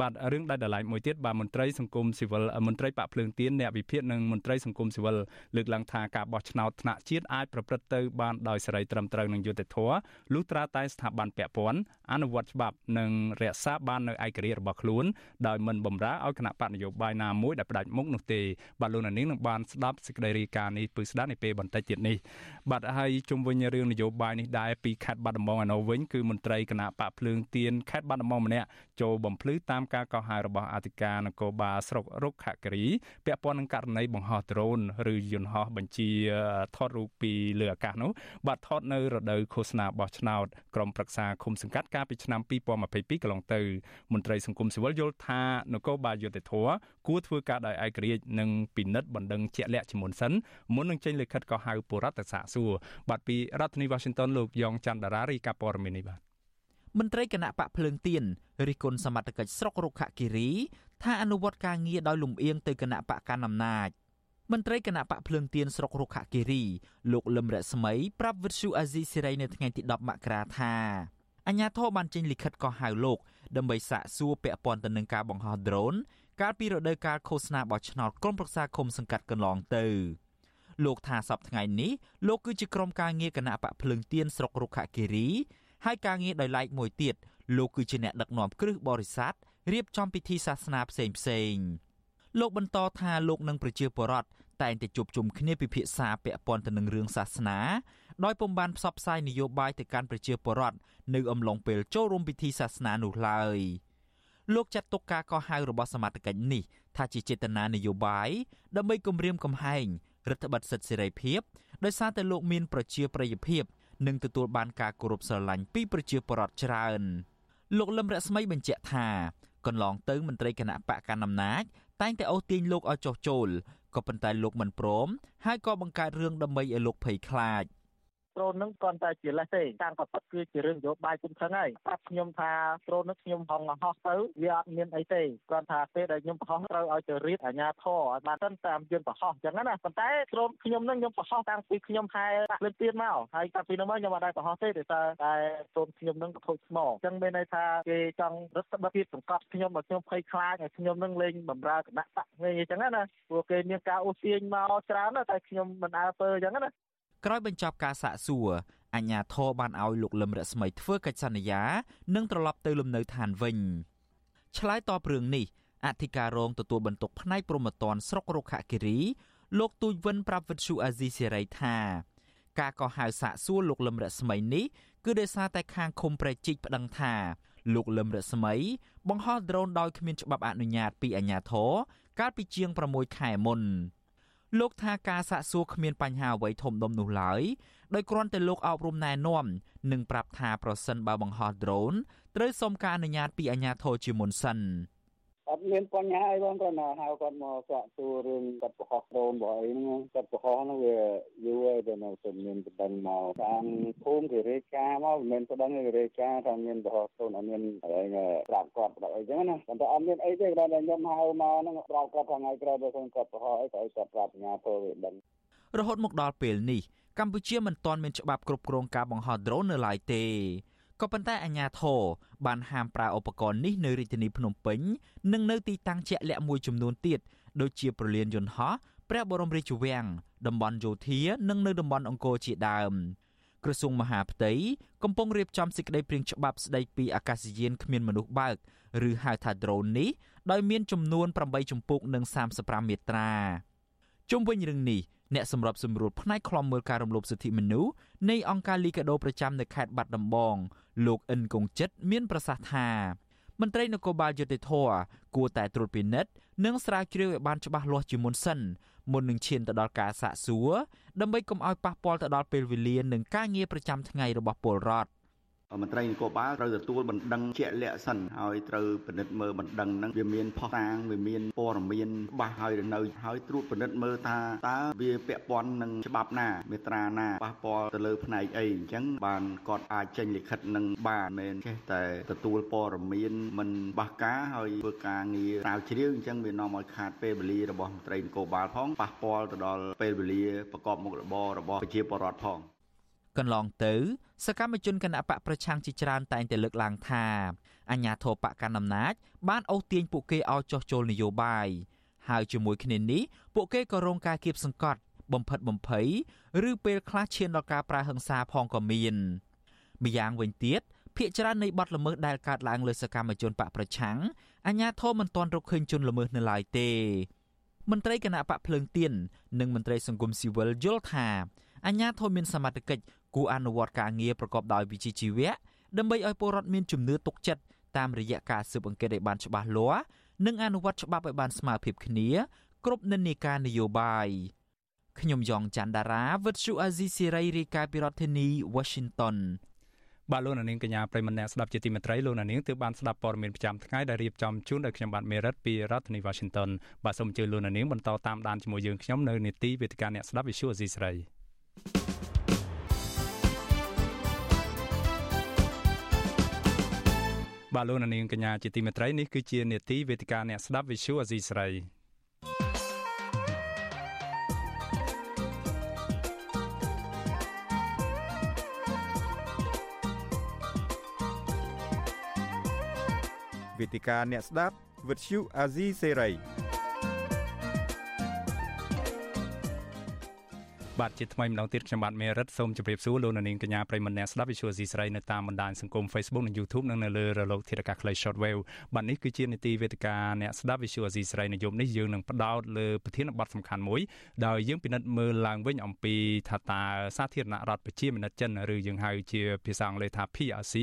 បាទរឿងដាច់ដライមួយទៀតបាទមន្ត្រីសង្គមស៊ីវិលមន្ត្រីបាក់ភ្លើងទៀនអ្នកវិភាគនិងមន្ត្រីសង្គមស៊ីវិលលើកឡើងថាការបោះឆ្នោតថ្នាក់ជាតិអាចប្រព្រឹត្តទៅបានដោយសេរីត្រឹមត្រូវនិងយុត្តិធម៌លុះត្រាតែស្ថាប័នពាក់ព័ន្ធអនុវត្តច្បាប់និងរក្សាបាននៅឯករាជ្យរបស់ខ្លួនដោយមិនបំរើឲ្យគណៈបកនយោបាយណាមួយដែលផ្ដាច់មុខនោះទេបាទលោកនាងនឹងបានស្ដាប់សេចក្តីរាយការណ៍នេះពឹស្ដារនៅពេលបន្តិចទៀតនេះបាទហើយជុំវិញរឿងនយោបាយនេះដែរពីខេត្តបាត់ដំបងឯនោះវិញគឺមន្ត្រីគណៈបកភ្លើងទៀនខេត្តបាត់ដំបងម្នាក់ចូលបំភ្លឺតាមការកោះហៅរបស់អធិការនគរបាលស្រុករុក្ខគិរីពាក់ព័ន្ធនឹងករណីបង្ហោះដ្រូនឬយន្តហោះបញ្ជាថតរូបពីលើអាកាសនោះបាទថតនៅរដូវឃោសនាបោះឆ្នោតក្រុមប្រឹក្សាឃុំសង្កាត់កាលពីឆ្នាំ2022កន្លងទៅមន្ត្រីសង្គមស៊ីវិលយល់ថានគរបាលយុតិធធគួរធ្វើការដោយឯករាជ្យនិងពិនិត្យបណ្ដឹងជាក់លាក់ជាមុនសិនមុននឹងចេញលិខិតកោះហៅបុរដ្ឋសាកសួរបាទពីរដ្ឋធានី Washington លោកយ៉ងច័ន្ទដារារីកាព័រមីននេះបាទ មន្ត្រីគណៈបកភ្លើងទៀនរិះគន់សមត្ថកិច្ចស្រុករុក្ខគិរីថាអនុវត្តការងារដោយលំអៀងទៅគណៈបកកណ្ដាលអំណាចមន្ត្រីគណៈបកភ្លើងទៀនស្រុករុក្ខគិរីលោកលឹមរស្មីប្រាប់វិទ្យុអាស៊ីសេរីនៅថ្ងៃទី10មករាថាអញ្ញាធិបបានចេញលិខិតកោះហៅលោកដើម្បីសាកសួរពាក់ព័ន្ធទៅនឹងការបង្ហោះដ្រូនកាលពីរដូវកាលឃោសនាបោះឆ្នោតក្រុមប្រឹក្សាឃុំសង្កាត់កន្លងទៅលោកថាសប្តាហ៍ថ្ងៃនេះលោកគឺជាក្រុមការងារគណៈបកភ្លើងទៀនស្រុករុក្ខគិរី ហើយការងារដោយឡែកមួយទៀតលោកគឺជាអ្នកដឹកនាំគ្រឹះបរិស័ទរៀបចំពិធីសាសនាផ្សេងផ្សេងលោកបន្តថាលោកនិងប្រជាពលរដ្ឋតែងតែជួបជុំគ្នាពិភាក្សាពាក់ព័ន្ធទៅនឹងរឿងសាសនាដោយពុំបានផ្សព្វផ្សាយនយោបាយទៅកាន់ប្រជាពលរដ្ឋនៅអំឡុងពេលចូលរួមពិធីសាសនានោះឡើយលោកចាត់ទុកការកោះហៅរបស់សមាជិកនេះថាជាចេតនានយោបាយដើម្បីគម្រាមកំហែងរដ្ឋបတ်សិទ្ធិសេរីភាពដោយសារតែលោកមានប្រជាប្រិយភាព និងទទួលបានការគោរពស្រឡាញ់ពីប្រជាពលរដ្ឋច្រើនលោកលឹមរស្មីបញ្ជាក់ថាកន្លងទៅមន្ត្រីគណៈបកកណ្ដាលអំណាចតែងតែអូសទាញលោកឲ្យចុះចូលក៏ប៉ុន្តែលោកមិនព្រមហើយក៏បង្កើតរឿងដើម្បីឲ្យលោកភ័យខ្លាច។ ដ្រូនហ្នឹងគ្រាន់តែជាលេសទេតាមក៏ពិតគឺជារឿងនយោបាយគុំខឹងហើយប្រាប់ខ្ញុំថាដ្រូនហ្នឹងខ្ញុំហងហោះទៅវាអត់មានអីទេគ្រាន់ថាពេលដែលខ្ញុំបរោះត្រូវឲ្យទៅរៀបអាជ្ញាធរឲ្យបានទៅតាមយន្តបរោះអញ្ចឹងណាប៉ុន្តែដ្រូនខ្ញុំហ្នឹងខ្ញុំបរោះតាំងពីខ្ញុំហែដាក់លឿនទៀនមកហើយតាំងពីនោះមកខ្ញុំអត់ដែរបរោះទេដោយសារតែដ្រូនខ្ញុំហ្នឹងខូចស្មោអញ្ចឹងមានន័យថាគេចង់រឹតបន្តឹងសង្កត់ខ្ញុំឲ្យខ្ញុំភ័យខ្លាចឲ្យខ្ញុំនឹងលេងបំរើគណៈបកវិញអញ្ចឹងណាព្រោះគេមានការអូសទាញមកច្រើនតែខ្ញុំមិនអើពើអញ្ចឹងណា ក្រោយបញ្ចប់ការសាកសួរអញ្ញាធរបានឲ្យលោកលឹមរស្មីធ្វើកិច្ចសន្យា និងត្រឡប់ទៅលំនៅឋានវិញឆ្លើយតបរឿងនេះអធិការរងទទួលបន្ទុកផ្នែកព្រំប្រទានស្រុករុក្ខគិរី លោកទូចវិនប្រាប់វិទ្យុអាស៊ីសេរីថាការកោះហៅសាកសួរលោកលឹមរស្មីនេះគឺដោយសារតែខាងឃុំប្រែជីកប្តឹងថាលោកលឹមរស្មី បង្ហោះដ្រូនដោយគ្មានច្បាប់អនុញ្ញាតពីអាជ្ញាធរកាលពីជាង6ខែមុន លោកថាការសាកសួរគ្មានបញ្ហាអ្វីធំដុំនោះឡើយដោយគ្រាន់តែលោកអប់រំណែនាំនិងប្រាប់ថាប្រសិនបើបង្ហោះដ្រូនត្រូវសុំការអនុញ្ញាតពីអាជ្ញាធរជាមុនសិន អត់មានបញ្ហាអីបងគាត់ណាហៅគាត់មកសាកសួររឿងគាត់ប្រហោះដ្រូនរបស់អីហ្នឹងគាត់ប្រហោះហ្នឹងវាយូរហើយតែនៅតែមានបណ្ដឹងមកតាមភូមិគេរាយការណ៍មកមិនមែនបណ្ដឹងគេរាយការណ៍ថាមានប្រហោះដ្រូនអត់មានអីប្រាប់គាត់ប្រាប់អីចឹងណាប៉ុន្តែអត់មានអីទេគាត់តែខ្ញុំហៅមកហ្នឹងប្រាប់គាត់ថ្ងៃក្រោយបើគាត់ប្រហោះអីក៏ឲ្យគាត់ប្រាប់អាជ្ញាធរវាដឹងរហូតមកដល់ពេលនេះកម្ពុជាមិនទាន់មានច្បាប់គ្រប់គ្រងការបង្ហោះដ្រូននៅឡើយទេ ក៏ប៉ុន្តែអាជ្ញាធរបានហាមប្រើឧបករណ៍នេះនៅរាជធានីភ្នំពេញ និងនៅទីតាំងជាក់លាក់មួយចំនួនទៀតដូចជាប្រលានយន្តហោះព្រះបរមរាជវាំងតំបន់យោធា និងនៅតំបន់អង្គរជាដើមក្រសួងមហាផ្ទៃកំពុងរៀបចំសេចក្តីព្រាងច្បាប់ស្តីពីអាកាសយានគ្មានមនុស្សបើកឬហៅថា drone នេះដោយមានចំនួន8ជំពូកនិង35មាត្រាជុំវិញរឿងនេះ អ្នកសម្របសម្រួលផ្នែកខ្លំមើលការរំលោភសិទ្ធិមនុស្សនៃអង្គការលីកាដូប្រចាំនៅខេត្តបាត់ដំបង លោកអិនកងចិត្តមានប្រសាសន៍ថាមន្ត្រីនគរបាលយុតិធធគួរតែត្រួតពិនិត្យនិងស្រាវជ្រាវឲ្យបានច្បាស់លាស់ជាមុនសិនមុននឹងឈានទៅដល់ការសាកសួរដើម្បីកុំឲ្យប៉ះពាល់ទៅដល់ពេលវេលានិងការងារប្រចាំថ្ងៃរបស់ពលរដ្ឋ មន្ត្រីនគរបាលត្រូវទទួលបណ្ដឹងជាក់លាក់សិនហើយត្រូវពិនិត្យមើលបណ្ដឹងហ្នឹងវាមានផុសតាងវាមានព័ត៌មានច្បាស់ហើយនៅហើយត្រួតពិនិត្យមើលថាតើវាពាក់ព័ន្ធនឹងច្បាប់ណាមេត្រាណាប៉ះពាល់ទៅលើផ្នែកអីអញ្ចឹងបានគាត់អាចចេញលិខិតនឹងបានមិនចេះតែទទួលព័ត៌មានមិនបះការហើយធ្វើការងារស្រាវជ្រាវអញ្ចឹងវានាំឲ្យខាតពេលវេលារបស់មន្ត្រីនគរបាលផងប៉ះពាល់ទៅដល់ពេលវេលាប្រកបមុខរបររបស់ប្រជាពលរដ្ឋផង កន្លងទៅ សកម្មជនគណបកប្រឆាំងជាច្រើនតែងតែលើកឡើងថាអញ្ញាធរបកកណ្ដាលអំណាចបានអូសទាញពួកគេឲ្យចោះចូលនយោបាយហើយជាមួយគ្នានេះពួកគេក៏រងការគៀបសង្កត់ បំផិតបំភ័យឬពេលខ្លះឈានដល់ការប្រើហិង្សាផងក៏មានម្យ៉ាងវិញទៀតភាកច្រើននៃបទល្មើសដែលកើតឡើងលើសកម្មជនបកប្រឆាំងអញ្ញាធមមិនទាន់រកឃើញជនល្មើសនៅឡើយទេមន្ត្រីគណៈបកភ្លើងទៀននិងមន្ត្រីសង្គមស៊ីវិលយល់ថាអញ្ញាធមមានសមត្ថកិច្ច គួរអនុវត្តការងារប្រកបដោយវិជ្ជាជីវៈដើម្បីឲ្យពលរដ្ឋមានជំនឿទុកចិត្តតាមរយៈការស៊ើបអង្កេតឲ្យបានច្បាស់លាស់និងអនុវត្តច្បាប់ឲ្យបានស្មើភាពគ្នា គ្រប់និន្នាការនយោបាយខ្ញុំយ៉ងច័ន្ទដារាវិទ្យុអាស៊ីសេរីរាយការណ៍ពីរដ្ឋធានី Washington បាទលោកនាងកញ្ញាប្រិមម្នាក់ស្ដាប់ជាទីមេត្រីលោកនាងទើបបានស្ដាប់ព័ត៌មានប្រចាំថ្ងៃដែលរៀបចំជូនដោយខ្ញុំបាទមេរិតពីរដ្ឋធានី Washington បាទសូមអញ្ជើញលោកនាងបន្តតាមដានជាមួយយើងខ្ញុំនៅនេតិវេទិកាអ្នកស្ដាប់ Visual Asia ស្រី បាទលោកនាងកញ្ញាជាទីមេត្រីនេះគឺជានេតិវេទិកាអ្នកស្ដាប់ Visual Asia ស្រីវេទិកាអ្នកស្ដាប់ Visual Asia សេរី បាទជាថ្មីម្ដងទៀតខ្ញុំបាទមេរិតសូមជម្រាបសួរលោកនាងកញ្ញាប្រិមមអ្នកស្ដាប់ Visual C ស្រីនៅតាមបណ្ដាញសង្គម Facebook និង YouTube និងនៅលើរលកធាតុអាកាសខ្លី Shortwave បាទនេះគឺជានីតិវេទិកាអ្នកស្ដាប់ Visual C ស្រីនៅយប់នេះយើងនឹងផ្ដោតលើប្រធានបទសំខាន់មួយដោយយើងពិនិត្យមើលឡើងវិញអំពីថាតើសាធារណរដ្ឋប្រជាមានិតចិនឬយើងហៅជាភាសាអង់គ្លេសថា PRC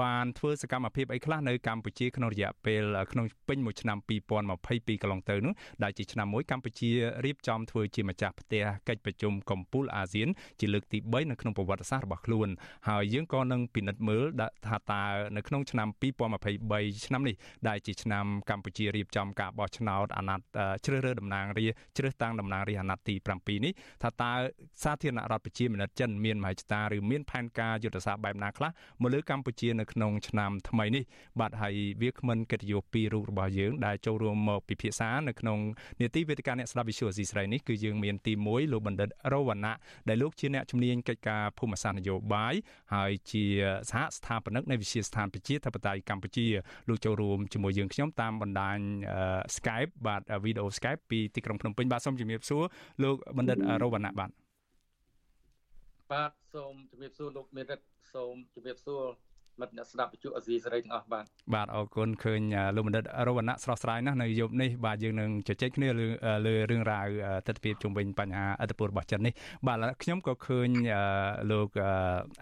បានធ្វើសកម្មភាពអីខ្លះនៅកម្ពុជាក្នុងរយៈពេលក្នុងពេញមួយឆ្នាំ2022កន្លងទៅនោះដែលជាឆ្នាំមួយកម្ពុជារៀបចំធ្វើជាម្ចាស់ផ្ទះកិច្ចប្រជុំកំពូលអាស៊ានជាលើកទី3នៅក្នុងប្រវត្តិសាស្ត្ររបស់ខ្លួនហើយយើងក៏នឹងពិនិត្យមើលថាតើនៅក្នុងឆ្នាំ2023ឆ្នាំនេះដែលជាឆ្នាំកម្ពុជារៀបចំការបោះឆ្នោតអាណត្តិជ្រើសរើសតំណាងរាជ្រើសតាំងតំណាងរាអាណត្តិទី7នេះថាតើសាធារណរដ្ឋប្រជាមានិតចិនមានមហិច្ឆតាឬមានផែនការយុទ្ធសាស្ត្របែបណាខ្លះមកលើកម្ពុជានៅក្នុងឆ្នាំថ្មីនេះបាទហើយវាគ្មិនកិត្តិយសពីររូបរបស់យើងដែលចូលរួមមកពិភាក្សានៅក្នុងនេតិវេទិកាអ្នកស្ដាប់វិទ្យុអស៊ីស្រីនេះគឺយើងមានទី1លោកបណ្ឌិតរវណ្ណៈដែលលោកជាអ្នកជំនាញកិច្ចការភូមិសាស្ត្រនយោបាយហើយជាសហស្ថាបនិកនៃវិទ្យាស្ថានប្រជាធិបតេយ្យកម្ពុជាលោកចូលរួមជាមួយយើងខ្ញុំតាមបណ្ដាញ Skype បាទវីដេអូ Skype ពីទីក្រុងភ្នំពេញបាទសូមជំរាបសួរលោកបណ្ឌិតរវណ្ណៈបាទបាទសូមជំរាបសួរលោកមេរិតសូមជំរាបសួរ មិត្តអ្នកស្ដាប់វិទ្យុអេស៊ីសេរីទាំងអស់បាទបាទអរគុណឃើញលោកបណ្ឌិតរវណ្ណៈស្រស់ស្រាយណាស់នៅយប់នេះបាទយើងនឹងជជែកគ្នាលើលើរឿងរ៉ាវទស្សនវិជ្ជាជុំវិញបញ្ហាអធិបុលរបស់ចិននេះបាទខ្ញុំក៏ឃើញលោក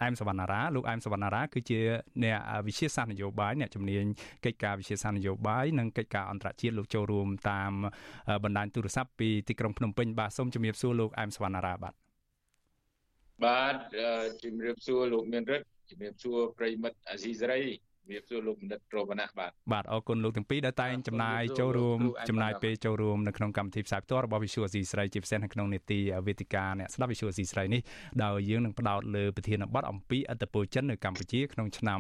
អែមសវណ្ណារាលោកអែមសវណ្ណារាគឺជាអ្នកវិទ្យាសាស្ត្រនយោបាយអ្នកជំនាញកិច្ចការវិទ្យាសាស្ត្រនយោបាយនិងកិច្ចការអន្តរជាតិលោកចូលរួមតាមបណ្ដាញទូរស័ព្ទពីទីក្រុងភ្នំពេញបាទសូមជម្រាបសួរលោកអែមសវណ្ណារាបាទបាទជំរាបសួរលោកមានរិទ្ធ ជំរាបសួរប្រិមិត្តអាស៊ីសេរី ជំរាបសួរលោកបណ្ឌិតរវណ្ណៈបាទបាទអរគុណលោកទាំងពីរដែលតែងចំណាយចូលរួមចំណាយពេលចូលរួមនៅក្នុងកម្មវិធីផ្សាយផ្ទាល់របស់ Visual Asia ស្រីជាពិសេសនៅក្នុងនេតិវេទិកាអ្នកស្ដាប់ Visual Asia ស្រីនេះដោយយើងនឹងផ្ដោតលើប្រធានបទអំពីអត្តពលចិននៅកម្ពុជាក្នុងឆ្នាំ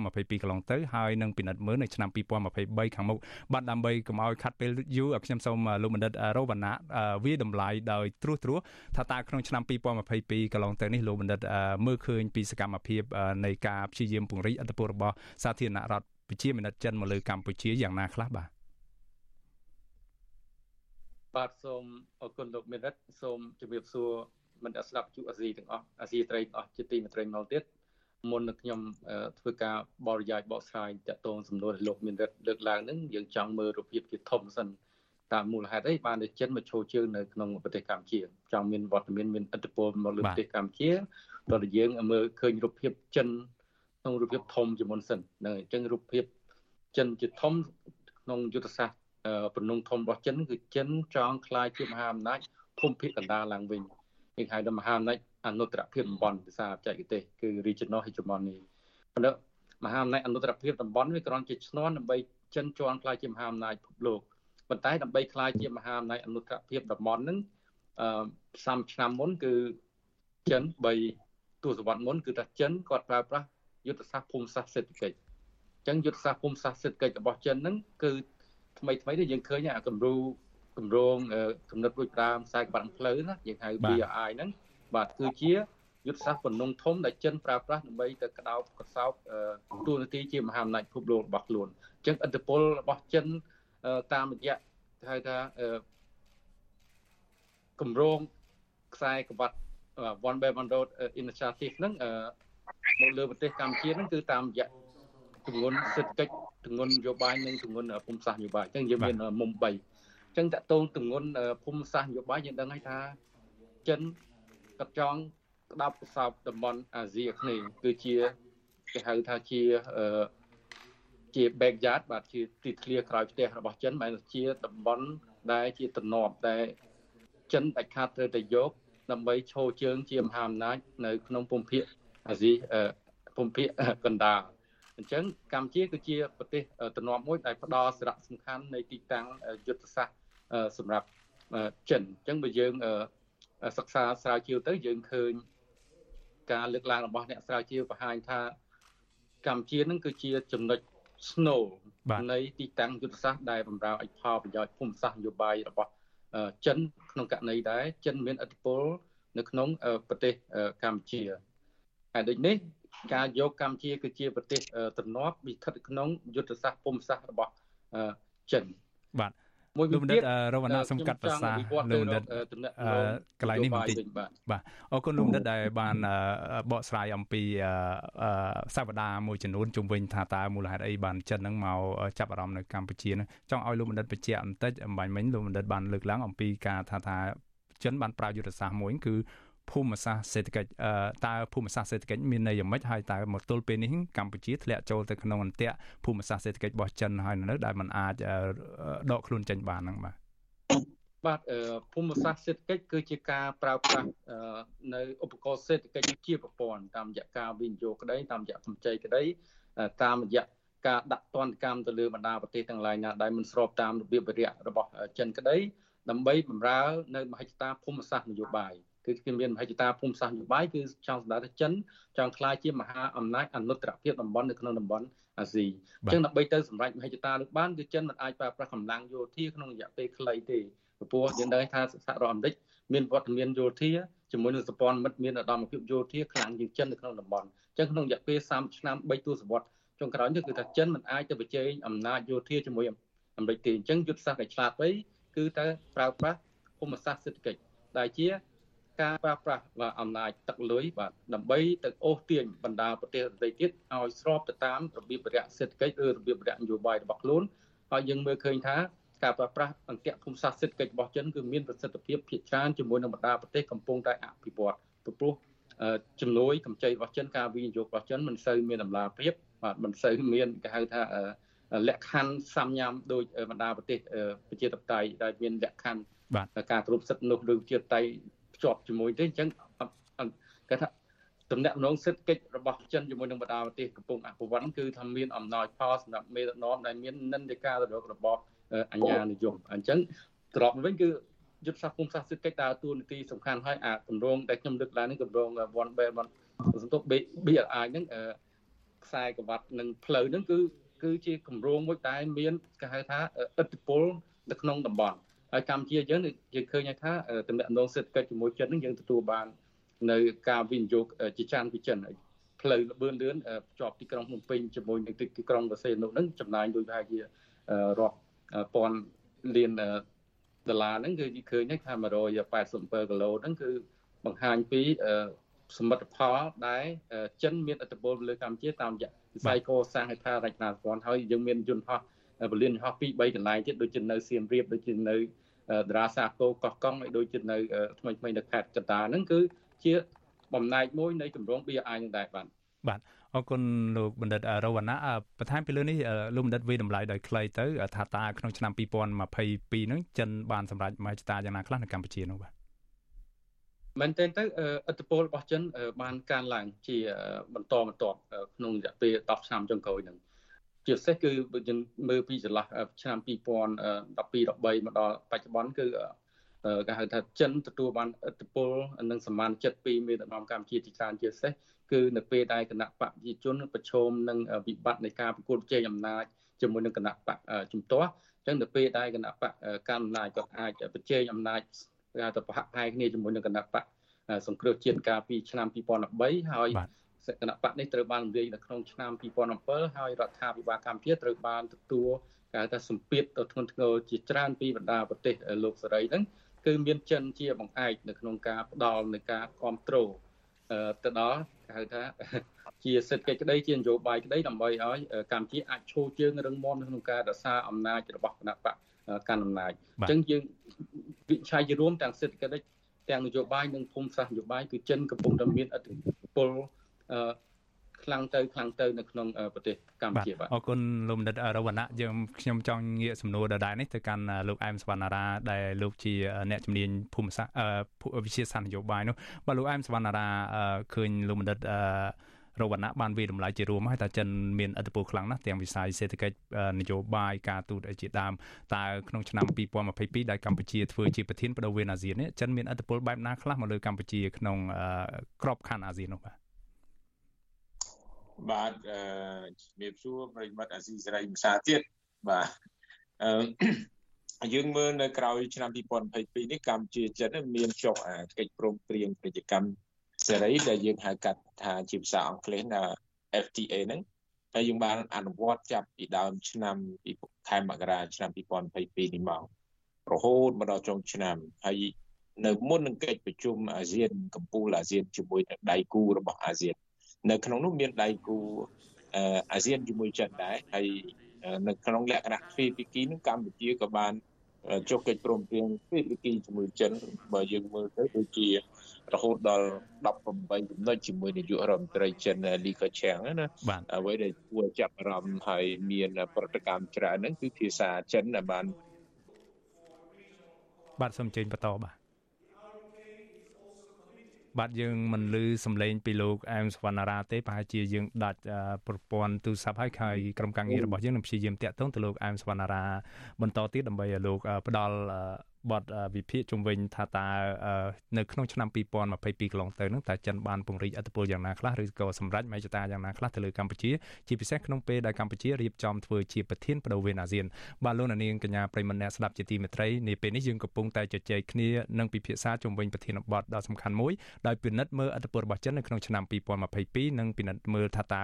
2022កន្លងទៅហើយនឹងពិនិត្យមើលនៅឆ្នាំ2023ខាងមុខបាទដើម្បីកុំឲ្យខាត់ពេលយូរខ្ញុំសូមលោកបណ្ឌិតរវណ្ណៈវាតម្លៃដោយត្រួសត្រាសថាតើក្នុងឆ្នាំ2022កន្លងទៅនេះលោកបណ្ឌិតមើលឃើញពីសកម្មភាពនៃការព្យាយាមពង្រីកអត្តពលរបស់សាធារណរដ្ឋប្រជាមានិតចិនមកលើកម្ពុជាយ៉ាងណាខ្លះបាទបាទសូមអរគុណលោកមេរិតសូមជម្រាបសួរមិត្តស្ដាប់ជួអាស៊ីទាំងអស់អាស៊ីត្រីទាំងអស់ជាទីមេត្រីមកទៀតមុននឹងខ្ញុំធ្វើការបរិយាយបកស្រាយតកតងសំណួរលោកមានរិទ្ធលើកឡើងនឹងយើងចង់មើលរូបភាពជាធំសិនតាមមូលហេតុអីបានតែចិនមកឈោជើងនៅក្នុងប្រទេសកម្ពុជាចង់មានវត្តមានមានឥទ្ធិពលមកលើប្រទេសកម្ពុជាតើយើងមើលឃើញរូបភាពចិន ក្នុងរូបភាពធំជាមុនសិនហ្នឹងអញ្ចឹងរូបភាពចិនជាធំក្នុងយុទ្ធសាស្ត្របំណងធំរបស់ចិនគឺចិនចង់ក្លាយជាមហាអំណាចភូមិភាគកណ្ដាលឡើងវិញគេហៅថាមហាអំណាចអនុត្តរភាពតំបន់ភាសាបច្ចេកទេសគឺ regional hegemony ប៉ុន្តែមហាអំណាចអនុត្តរភាពតំបន់វាគ្រាន់ជាឈ្នន់ដើម្បីចិនជន់ក្លាយជាមហាអំណាចពិភពលោកប៉ុន្តែដើម្បីក្លាយជាមហាអំណាចអនុត្តរភាពតំបន់ហ្នឹងអឺ30ឆ្នាំមុនគឺចិន3ទសវត្សរ៍មុនគឺថាចិនគាត់ប្រើប្រាស់ យុទ្ធសាស្ត្រភូមិសាស្ត្រសេដ្ឋកិច្ចអញ្ចឹងយុទ្ធសាស្ត្រភូមិសាស្ត្រសេដ្ឋកិច្ចរបស់ចិនហ្នឹងគឺថ្មីថ្មីនេះយើងឃើញអាគំរូគម្រោងកំណត់រួចតាមខ្សែក្បាត់ផ្លូវណាយើងហៅ BRI ហ្នឹងបាទគឺជាយុទ្ធសាស្ត្របំណងធំដែលចិនប្រើប្រាស់ដើម្បីទៅក្តោបកសោបទូនាទីជាមហាអំណាចពិភពលោករបស់ខ្លួនអញ្ចឹងឥទ្ធិពលរបស់ចិនតាមរយៈហៅថាគម្រោងខ្សែក្បាត់ One Belt One Road Initiative ហ្នឹង មកលើប្រទេសកម្ពុជាហ្នឹងគឺតាមរយៈទម្ងន់សេដ្ឋកិច្ចទម្ងន់នយោបាយនិងទម្ងន់ភូមិសាស្ត្រនយោបាយអញ្ចឹងយើងមានមុំ3អញ្ចឹងតកតងទម្ងន់ភូមិសាស្ត្រនយោបាយយើងដឹងហើយថាចិនកាត់ចង់ក្តាប់កសោបតំបន់អាស៊ីអាគ្នេយ៍គឺជាគេហៅថាជាជា backyard បាទជាទីធ្លាក្រោយផ្ទះរបស់ចិនបែរជាតំបន់ដែលជាតំណប់ដែលចិនដាច់ខាតត្រូវតែយកដើម្បីឈរជើងជាមហាអំណាចនៅក្នុងភូមិភាគ អាស៊ីភូមិភាគកណ្ដាលអញ្ចឹងកម្ពុជាគឺជាប្រទេសតំណមួយដែលផ្ដល់សារៈសំខាន់នៃទីតាំងយុទ្ធសាស្ត្រសម្រាប់ចិនអញ្ចឹងបើយើងសិក្សាស្រាវជ្រាវទៅយើងឃើញការលើកឡើងរបស់អ្នកស្រាវជ្រាវបង្ហាញថាកម្ពុជានឹងគឺជាចំណុច snow នៃទីតាំងយុទ្ធសាស្ត្រដែលបម្រើឲ្យផលប្រយោជន៍ភូមិសាស្ត្រនយោបាយរបស់ចិនក្នុងករណីដែលចិនមានឥទ្ធិពលនៅក្នុងប្រទេសកម្ពុជា ហើយដូចនេះការយកកម្ពុជាគឺជាប្រទេសទំនាប់វាស្ថិតក្នុងយុទ្ធសាស្ត្រភូមិសាស្ត្ររបស់ចិនបាទមួយលោកបណ្ឌិតរវណ្ណៈសំកាត់ប្រសាលោកបណ្ឌិតកន្លែងនេះបន្តិចបាទអរគុណលោកបណ្ឌិតដែលបានបកស្រាយអំពីសវតាមួយចំនួនជុំវិញថាតើមូលហេតុអីបានចិនហ្នឹងមកចាប់អារម្មណ៍នៅកម្ពុជាហ្នឹងចង់ឲ្យលោកបណ្ឌិតបញ្ជាក់បន្តិចអំបញ្ញមិញលោកបណ្ឌិតបានលើកឡើងអំពីការថាថាចិនបានប្រើយុទ្ធសាស្ត្រមួយគឺ ភូមិសាស្ត្រសេដ្ឋកិច្ចតើភូមិសាស្ត្រសេដ្ឋកិច្ចមានន័យយ៉ាងម៉េចហើយតើមកទល់ពេលនេះកម្ពុជាធ្លាក់ចូលទៅក្នុងអន្ទាក់ភូមិសាស្ត្រសេដ្ឋកិច្ចរបស់ចិនហើយនៅដែលมันអាចដកខ្លួនចេញបានហ្នឹងបាទបាទភូមិសាស្ត្រសេដ្ឋកិច្ចគឺជាការប្រើប្រាស់នៅឧបករណ៍សេដ្ឋកិច្ចជាប្រព័ន្ធតាមរយៈការវិនិយោគក្តីតាមរយៈកម្ចីក្តីតាមរយៈការដាក់ទណ្ឌកម្មទៅលើបណ្ដាប្រទេសទាំងឡាយណាដែលមិនស្របតាមរបៀបវិរៈរបស់ចិនក្តីដើម្បីបម្រើនៅមហិច្ឆតាភូមិសាស្ត្រនយោបាយ គឺគេមានមហិច្ឆតាភូមិសាស្ត្រនយោបាយគឺចង់សម្ដៅថាចិនចង់ក្លាយជាមហាអំណាចអនុត្តរភាពតំបន់នៅក្នុងតំបន់អាស៊ីអញ្ចឹងដើម្បីទៅសម្រេចមហិច្ឆតានោះបានគឺចិនមិនអាចប្រើប្រាស់កម្លាំងយោធាក្នុងរយៈពេលខ្លីទេព្រោះយើងដឹងថាសហរដ្ឋអាមេរិកមានវត្តមានយោធាជាមួយនឹងសពនមិត្តមានឧត្តមភាពយោធាខ្លាំងជាងចិននៅក្នុងតំបន់អញ្ចឹងក្នុងរយៈពេល30ឆ្នាំ3ទសវត្សរ៍ចុងក្រោយនេះគឺថាចិនមិនអាចទៅប្រជែងអំណាចយោធាជាមួយអាមេរិកទេអញ្ចឹងយុទ្ធសាស្ត្រដែលឆ្លាតវៃគឺតែប្រើប្រាស់ភូមិសាស្ត្រសេដ្ឋកិច្ចដែលជា ការប្រើប្រាស់បាទអំណាចទឹកលុយបាទដើម្បីទៅអូសទាញបណ្ដាប្រទេសដទៃទៀតឲ្យស្របទៅតាមរបៀបរយៈសេដ្ឋកិច្ចឬរបៀបរយៈនយោបាយរបស់ខ្លួនហើយយើងមើលឃើញថាការប្រើប្រាស់អន្តៈភូមិសាស្ត្រសេដ្ឋកិច្ចរបស់ចិនគឺមានប្រសិទ្ធភាពភាគច្រើនជាមួយនឹងបណ្ដាប្រទេសកំពុងតែអភិវឌ្ឍព្រោះចំនួនកម្ចីរបស់ចិនការវិនិយោគរបស់ចិនមិនសូវមានតម្លាភាពបាទមិនសូវមានគេហៅថាលក្ខខណ្ឌសាមញ៉ាំដោយបណ្ដាប្រទេសប្រជាធិបតេយ្យដែលមានលក្ខខណ្ឌការគ្រប់សិទ្ធិមនុស្សឬជាតៃ ភ្ជាប់ជាមួយទេអញ្ចឹងគេថាតំណែងនងសេដ្ឋកិច្ចរបស់ចិនជាមួយនឹងបណ្ដាប្រទេសកំពុងអភិវឌ្ឍគឺថាមានអំណោយផលសម្រាប់មេដឹកនាំដែលមាននិន្នាការរករបបអញ្ញានិយមអញ្ចឹងត្រប់វិញគឺយុទ្ធសាស្ត្រគុំសាស្ត្រសេដ្ឋកិច្ចដើរតួនាទីសំខាន់ហើយអាគម្រោងដែលខ្ញុំលើកឡើងនេះគម្រោង One Belt One សន្ទុក BRI ហ្នឹងខ្សែក្រវ៉ាត់និងផ្លូវហ្នឹងគឺគឺជាគម្រោងមួយដែលមានគេហៅថាឥទ្ធិពលនៅក្នុងតំបន់ ហើយកម្ពុជាយើងយើងឃើញថាតំណែងសេដ្ឋកិច្ចជាមួយចិនហ្នឹងយើងទទួលបាននៅការវិនិយោគជាច្រើនពីចិនផ្លូវលបឿនលឿនភ្ជាប់ទីក្រុងភ្នំពេញជាមួយនឹងទីក្រុងបរសេនុហ្នឹងចំណាយដូចប្រហែលជារាប់ពាន់លានដុល្លារហ្នឹងគឺឃើញថា187គីឡូហ្នឹងគឺបង្ហាញពីសមិទ្ធផលដែលចិនមានឥទ្ធិពលលើកម្ពុជាតាមរយៈវិស័យកសាងហេដ្ឋារចនាសម្ព័ន្ធហើយយើងមានយន្តហោះពលានហោះ2 3កន្លែងទៀតដូចជានៅសៀមរាបដូចជានៅ តារាសាគោកោះកុងហើយដូចជានៅថ្មីថ្មីនៅខេត្តកតាហ្នឹងគឺជាបំណែកមួយនៃគម្រោង BRI នឹងដែរបាទបាទអរគុណលោកបណ្ឌិតរវណ្ណៈបន្ថែមពីលើនេះលោកបណ្ឌិតវិតម្លៃដោយខ្លីទៅថាតើក្នុងឆ្នាំ2022ហ្នឹងចិនបានសម្រេចមហិច្ឆតាយ៉ាងណាខ្លះនៅកម្ពុជានោះបាទមែនទែនទៅអត្តពលរបស់ចិនបានកើនឡើងជាបន្តបន្ទាប់ក្នុងរយៈពេល10ឆ្នាំចុងក្រោយហ្នឹង ជាពិសេសគឺយើងមើលពីចន្លោះឆ្នាំ2012 13មកដល់បច្ចុប្បន្នគឺគេហៅថាចិនទទួលបានឥទ្ធិពលនិងសមានចិត្តពីមេដឹកនាំកម្ពុជាជាច្រើនជាពិសេសគឺនៅពេលដែលគណៈបកប្រជាជនប្រឈមនឹងវិបត្តិនៃការប្រកួតប្រជែងអំណាចជាមួយនឹងគណៈបកជំទាស់អញ្ចឹងនៅពេលដែលគណៈបកកាន់អំណាចក៏អាចប្រជែងអំណាចគេទៅប្រហាក់ប្រហែលគ្នាជាមួយនឹងគណៈបកសង្គ្រោះជាតិកាលពីឆ្នាំ2013ហើយ គណៈបកនេះត្រូវបានរំលាយនៅក្នុងឆ្នាំ2007ហើយរដ្ឋាភិបាលកម្ពុជាត្រូវបានទទួលគេហៅថាសម្ពាធទៅធ្ងន់ធ្ងរជាច្រើនពីបណ្ដាប្រទេសលោកសេរីហ្នឹងគឺមានចិនជាបង្អែកនៅក្នុងការផ្ដល់នៃការគ្រប់គ្រងទៅដល់គេហៅថាជាសេដ្ឋកិច្ចក្តីជានយោបាយក្តីដើម្បីឲ្យកម្ពុជាអាចឈរជើងរឹងមាំក្នុងការរក្សាអំណាចរបស់គណៈបកកាន់អំណាចអញ្ចឹងយើងវិឆ័យរួមទាំងសេដ្ឋកិច្ចទាំងនយោបាយនិងភូមិសាស្ត្រនយោបាយគឺចិនកំពុងតែមានឥទ្ធិពល ខ្លាំងទៅខ្លាំងទៅនៅក្នុងប្រទេសកម្ពុជាបាទអរគុណលោកបណ្ឌិតរវណ្ណៈយើងខ្ញុំចង់ងាកសំណួរដដែលនេះទៅកាន់លោកអែមសវណ្ណារាដែលលោកជាអ្នកជំនាញភូមិសាស្ត្រវិទ្យាសាស្ត្រនយោបាយនោះបាទលោកអែមសវណ្ណារាឃើញលោកបណ្ឌិតរវណ្ណៈបានវិតម្លៃជារួមហើយថាចិនមានឥទ្ធិពលខ្លាំងណាស់ទាំងវិស័យសេដ្ឋកិច្ចនយោបាយការទូតជាដើមតើក្នុងឆ្នាំ2022ដែលកម្ពុជាធ្វើជាប្រធានបដូវវេនអាស៊ាននេះចិនមានឥទ្ធិពលបែបណាខ្លះមកលើកម្ពុជាក្នុងក្របខ័ណ្ឌអាស៊ាននោះបាទ បាទអឺជំរាបសួរប្រិយមិត្តអាស៊ីសេរីភាសាទៀតបាទអឺយើងមើលនៅក្រោយឆ្នាំ2022នេះកម្ពុជាចិនមានចុះអាកិច្ចព្រមព្រៀងពាណិជ្ជកម្មសេរីដែលយើងហៅកាត់ថាជាភាសាអង់គ្លេសថា FTA ហ្នឹងហើយយើងបានអនុវត្តចាប់ពីដើមឆ្នាំខែមករាឆ្នាំ2022នេះមករហូតមកដល់ចុងឆ្នាំហើយនៅមុននឹងកិច្ចប្រជុំអាស៊ានកម្ពុជាអាស៊ានជាមួយនឹងដៃគូរបស់អាស៊ាន នៅក្នុងនោះមានដៃគូអាស៊ានជាមួយចិនដែរហើយនៅក្នុងលក្ខណៈទ្វេភាគីនឹងកម្ពុជាក៏បានចុះកិច្ចព្រមព្រៀងទ្វេភាគីជាមួយចិនបើយើងមើលទៅដូចជារហូតដល់18ចំណុចជាមួយនាយករដ្ឋមន្ត្រីចិនលីកឆាំងណាអ្វីដែលគួរចាប់អារម្មណ៍ហើយមានប្រតិកម្មច្រើនហ្នឹងគឺភាសាចិនដែលបានបាទសូមជើញបន្តបាទ បាទយើងមិនលឺសំឡេងពីលោកអែមសវណ្ណារាទេប្រហែលជាយើងដាច់ប្រព័ន្ធទូរស័ព្ទហើយហើយក្រុមការងាររបស់យើងនឹងព្យាយាមតាក់ទងទៅលោកអែមសវណ្ណារាបន្តទៀតដើម្បីឲ្យលោកផ្ដល់ បទវិភាគជំវិញថាតើនៅក្នុងឆ្នាំ2022កន្លងទៅនឹងតើចិនបានពង្រីកអធិបតេយ្យយ៉ាងណាខ្លះឬក៏សម្រេចមហិច្ឆតាយ៉ាងណាខ្លះទៅលើកម្ពុជាជាពិសេសក្នុងពេលដែលកម្ពុជារៀបចំធ្វើជាប្រធានបដូវវេនអាស៊ានបាទលោកនាងកញ្ញាប្រិមមអ្នកស្ដាប់ជាទីមេត្រីនាពេលនេះយើងកំពុងតែជជែកគ្នានិងពិភាក្សាជំវិញប្រធានបទដ៏សំខាន់មួយដោយពិនិត្យមើលអធិបតេយ្យរបស់ចិននៅក្នុងឆ្នាំ2022និងពិនិត្យមើលថាតើ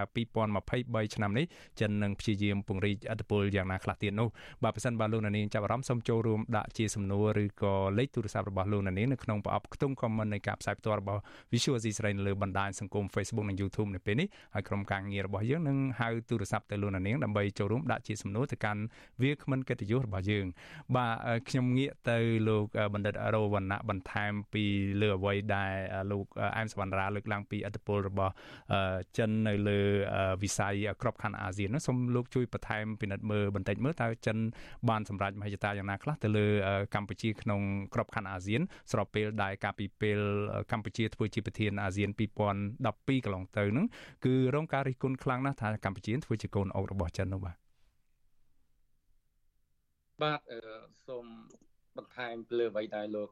2023ឆ្នាំនេះចិននឹងព្យាយាមពង្រីកអធិបតេយ្យយ៉ាងណាខ្លះទៀតនោះបាទប្រសិនបើលោកនាងចាប់អារម្មណ៍សូមចូលរួមដាក់ជាសំណួរឬក៏លេខទូរស័ព្ទរបស់លោកនាងនៅក្នុងប្រអប់ខ្ទង់ comment នៃការផ្សាយផ្ទាល់របស់ Visual Asia ស្រីនៅលើបណ្ដាញសង្គម Facebook និង YouTube នៅពេលនេះហើយក្រុមការងាររបស់យើងនឹងហៅទូរស័ព្ទទៅលោកនាងដើម្បីចូលរួមដាក់ជាសំណួរទៅកាន់វាគ្មិនកិត្តិយសរបស់យើង បាទខ្ញុំងាកទៅលោកបណ្ឌិតរោវណ្ណៈបន្ថែមពីលើអ្វីដែលលោកអែមសវណ្ណរាលើកឡើងពីអធិបុលរបស់ចិននៅលើវិស័យក្របខ័ណ្ឌអាស៊ាននោះសូមលោកជួយបន្ថែមពិនិត្យមើលបន្តិចមើលតើចិនបានសម្រេចមហិច្ឆតាយ៉ាងណាខ្លះទៅលើកម្ពុជាក្នុងក្របខ័ណ្ឌអាស៊ាន ស្របពេលដែលកាលពីពេលកម្ពុជាធ្វើជាប្រធានអាស៊ាន2012កន្លងទៅហ្នឹងគឺរងការរិះគន់ខ្លាំងណាស់ថាកម្ពុជាធ្វើជាកូនអុករបស់ចិននោះបាទបាទសូមបន្ថែមលើអ្វីដែលលោក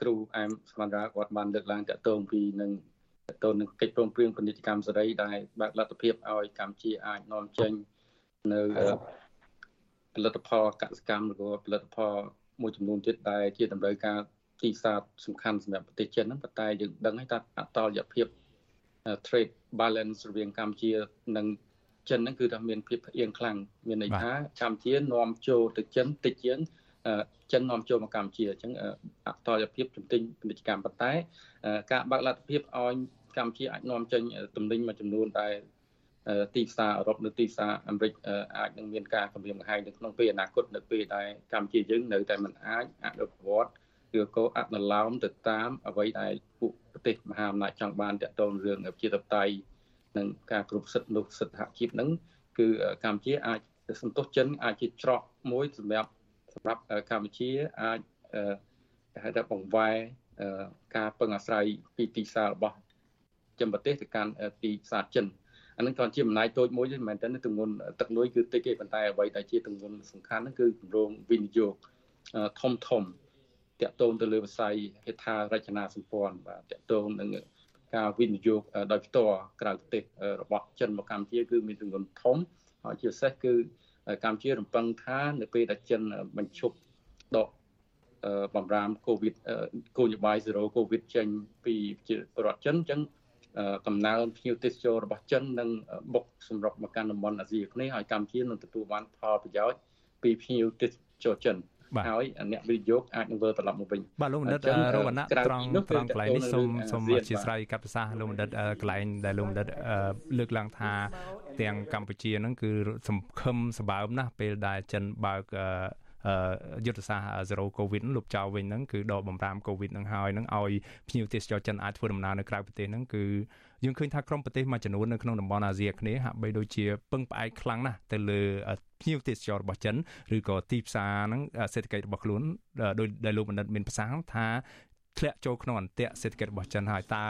គ្រូអែមស្មានរាគាត់បានលើកឡើងតកតងពីនឹងតកតងនឹងកិច្ចព្រមព្រៀងពាណិជ្ជកម្មសេរីដែលបើកលទ្ធភាពឲ្យកម្ពុជាអាចនាំចេញនៅផលិតផលកសិកម្មឬផលិតផល មួយចំនួនទៀតដែលជាតម្រូវការទីផ្សារសំខាន់សម្រាប់ប្រទេសចិនហ្នឹងប៉ុន្តែយើងដឹងហើយថាអតលយភាព trade balance រវាងកម្ពុជានិងចិនហ្នឹងគឺថាមានភាពផ្អៀងខ្លាំងមានន័យថាកម្ពុជានាំចូលទៅចិនតិចជាងចិននាំចូលមកកម្ពុជាអញ្ចឹងអតលភាពជំទិញពាណិជ្ជកម្មប៉ុន្តែការបើកលទ្ធភាពឲ្យកម្ពុជាអាចនាំចេញទំនិញមួយចំនួនដែល ទីផ្សារអឺរ៉ុបឬទីផ្សារអាមេរិកអាចនឹងមានការគម្រាមកំហែងនៅក្នុងពេលអនាគតនៅពេលដែលកម្ពុជាយើងនៅតែមិនអាចអនុវត្តឬក៏អនុលោមទៅតាមអ្វីដែលពួកប្រទេសមហាអំណាចចង់បានតាក់ទងរឿងប្រជាធិបតេយ្យនិងការគ្រប់សិទ្ធិមនុស្សសិទ្ធិសហជីពហ្នឹងគឺកម្ពុជាអាចសន្ទុះចិនអាចជាច្រកមួយសម្រាប់សម្រាប់កម្ពុជាអាចគេហៅថាបង្វែរការពឹងអាស្រ័យពីទីផ្សាររបស់ចិនប្រទេសទៅកាន់ទីផ្សារចិនអា នឹងគ្រាន់ជាអំណាចតូចមួយទេមិនមែនទេទម្ងន់ទឹកលុយគឺតិចទេប៉ុន្តែអ្វីដែលជាទម្ងន់សំខាន់ហ្នឹងគឺគម្រោងវិនិយោគធំធំតកតងទៅលើវិស័យហេដ្ឋារចនាសម្ព័ន្ធបាទតកតងនឹងការវិនិយោគដោយផ្ទាល់ក្រៅប្រទេសរបស់ចិនមកកម្ពុជាគឺមានទម្ងន់ធំហើយជាពិសេសគឺកម្ពុជារំពឹងថានៅពេលដែលចិនបញ្ឈប់ដកបំរាមកូវីដគោលនយោបាយ0កូវីដចេញពីប្រជាពលរដ្ឋចិនអញ្ចឹង កំណើនភ្ញៀវទេសចររបស់ចិននឹងបុកសម្រុកមកកាន់តំបន់អាស៊ីអាគ្នេយ៍ហើយកម្ពុជានឹងទទួលបានផលប្រយោជន៍ពីភ្ញៀវទេសចរចិនហើយអ្នកវិនិយោគអាចនឹងវិលត្រឡប់មកវិញបាទលោកបណ្ឌិតរវណ្ណៈត្រង់ត្រង់កន្លែងនេះសូមសូមអធិស្ឋានកាត់ប្រសាសន៍លោកបណ្ឌិតកន្លែងដែលលោកបណ្ឌិតលើកឡើងថាទាំងកម្ពុជាហ្នឹងគឺសង្ឃឹមសម្បើមណាស់ពេលដែលចិនបើក យុទ្ធសាស្ត្រ zero covid លុបចោលវិញហ្នឹងគឺដកបំរាម covid ហ្នឹងហើយហ្នឹងឲ្យភ្ញៀវទេសចរចិនអាចធ្វើដំណើរនៅក្រៅប្រទេសហ្នឹងគឺយើងឃើញថាក្រុមប្រទេសមួយចំនួននៅក្នុងតំបន់អាស៊ីអាគ្នេយ៍ហាក់បីដូចជាពឹងផ្អែកខ្លាំងណាស់ទៅលើភ្ញៀវទេសចររបស់ចិនឬក៏ទីផ្សារហ្នឹងសេដ្ឋកិច្ចរបស់ខ្លួនដោយដែលលោកបណ្ឌិតមានប្រសាសន៍ថា ធ្លាក់ចូលក្នុងអន្ទាក់សេដ្ឋកិច្ចរបស់ចិនហើយតើ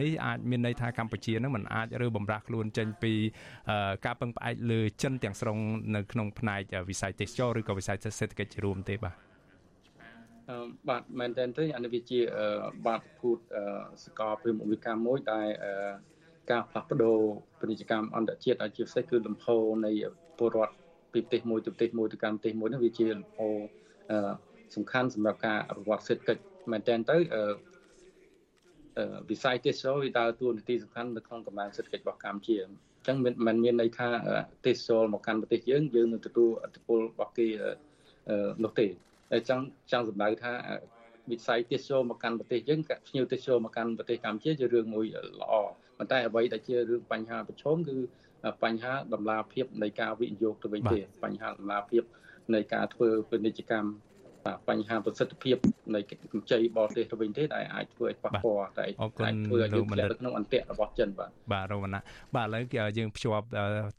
នេះអាចមានន័យថាកម្ពុជានឹងមិនអាចរើបំរាស់ខ្លួនចេញពីការពឹងផ្អែកលើចិនទាំងស្រុងនៅក្នុងផ្នែកវិស័យទេសចរឬក៏វិស័យសេដ្ឋកិច្ចរួមទេបាទបាទមែនតើទេអានេះវាជាបាតុភូតសកលព្រមវិកម្មមួយដែលការផ្លាស់ប្ដូរពាណិជ្ជកម្មអន្តរជាតិឲ្យជាពិសេសគឺលំហូរនៃពលរដ្ឋពីប្រទេសមួយទៅប្រទេសមួយទៅកាន់ប្រទេសមួយនោះវាជាលំហូរសំខាន់សម្រាប់ការអភិវឌ្ឍសេដ្ឋកិច្ច មែនតើទៅវិស័យទេសចរវាដើរតួនាទីសំខាន់នៅក្នុងកម្លាំងសេដ្ឋកិច្ចរបស់កម្ពុជាអញ្ចឹងមិនមិនមានន័យថាទេសចរមកកាន់ប្រទេសយើងយើងនឹងទទួលឥទ្ធិពលរបស់គេនោះទេដែលចង់ចង់សម្ដៅថាវិស័យទេសចរមកកាន់ប្រទេសយើងភ្ញៀវទេសចរមកកាន់ប្រទេសកម្ពុជាជារឿងមួយល្អប៉ុន្តែអ្វីដែលជារឿងបញ្ហាប្រឈមគឺបញ្ហាដំណាភាពនៃការវិនិយោគទៅវិញទេបញ្ហាដំណាភាពនៃការធ្វើពាណិជ្ជកម្មបញ្ហាប្រសិទ្ធភាព នៃកម្ចីបរទេសទៅវិញទេដែលអាចធ្វើឲ្យប៉ះពាល់តែអាចធ្វើឲ្យយើងធ្លាក់ទៅក្នុងអន្ទាក់របស់ចិនបាទបាទរវណ្ណៈបាទឥឡូវយើងភ្ជាប់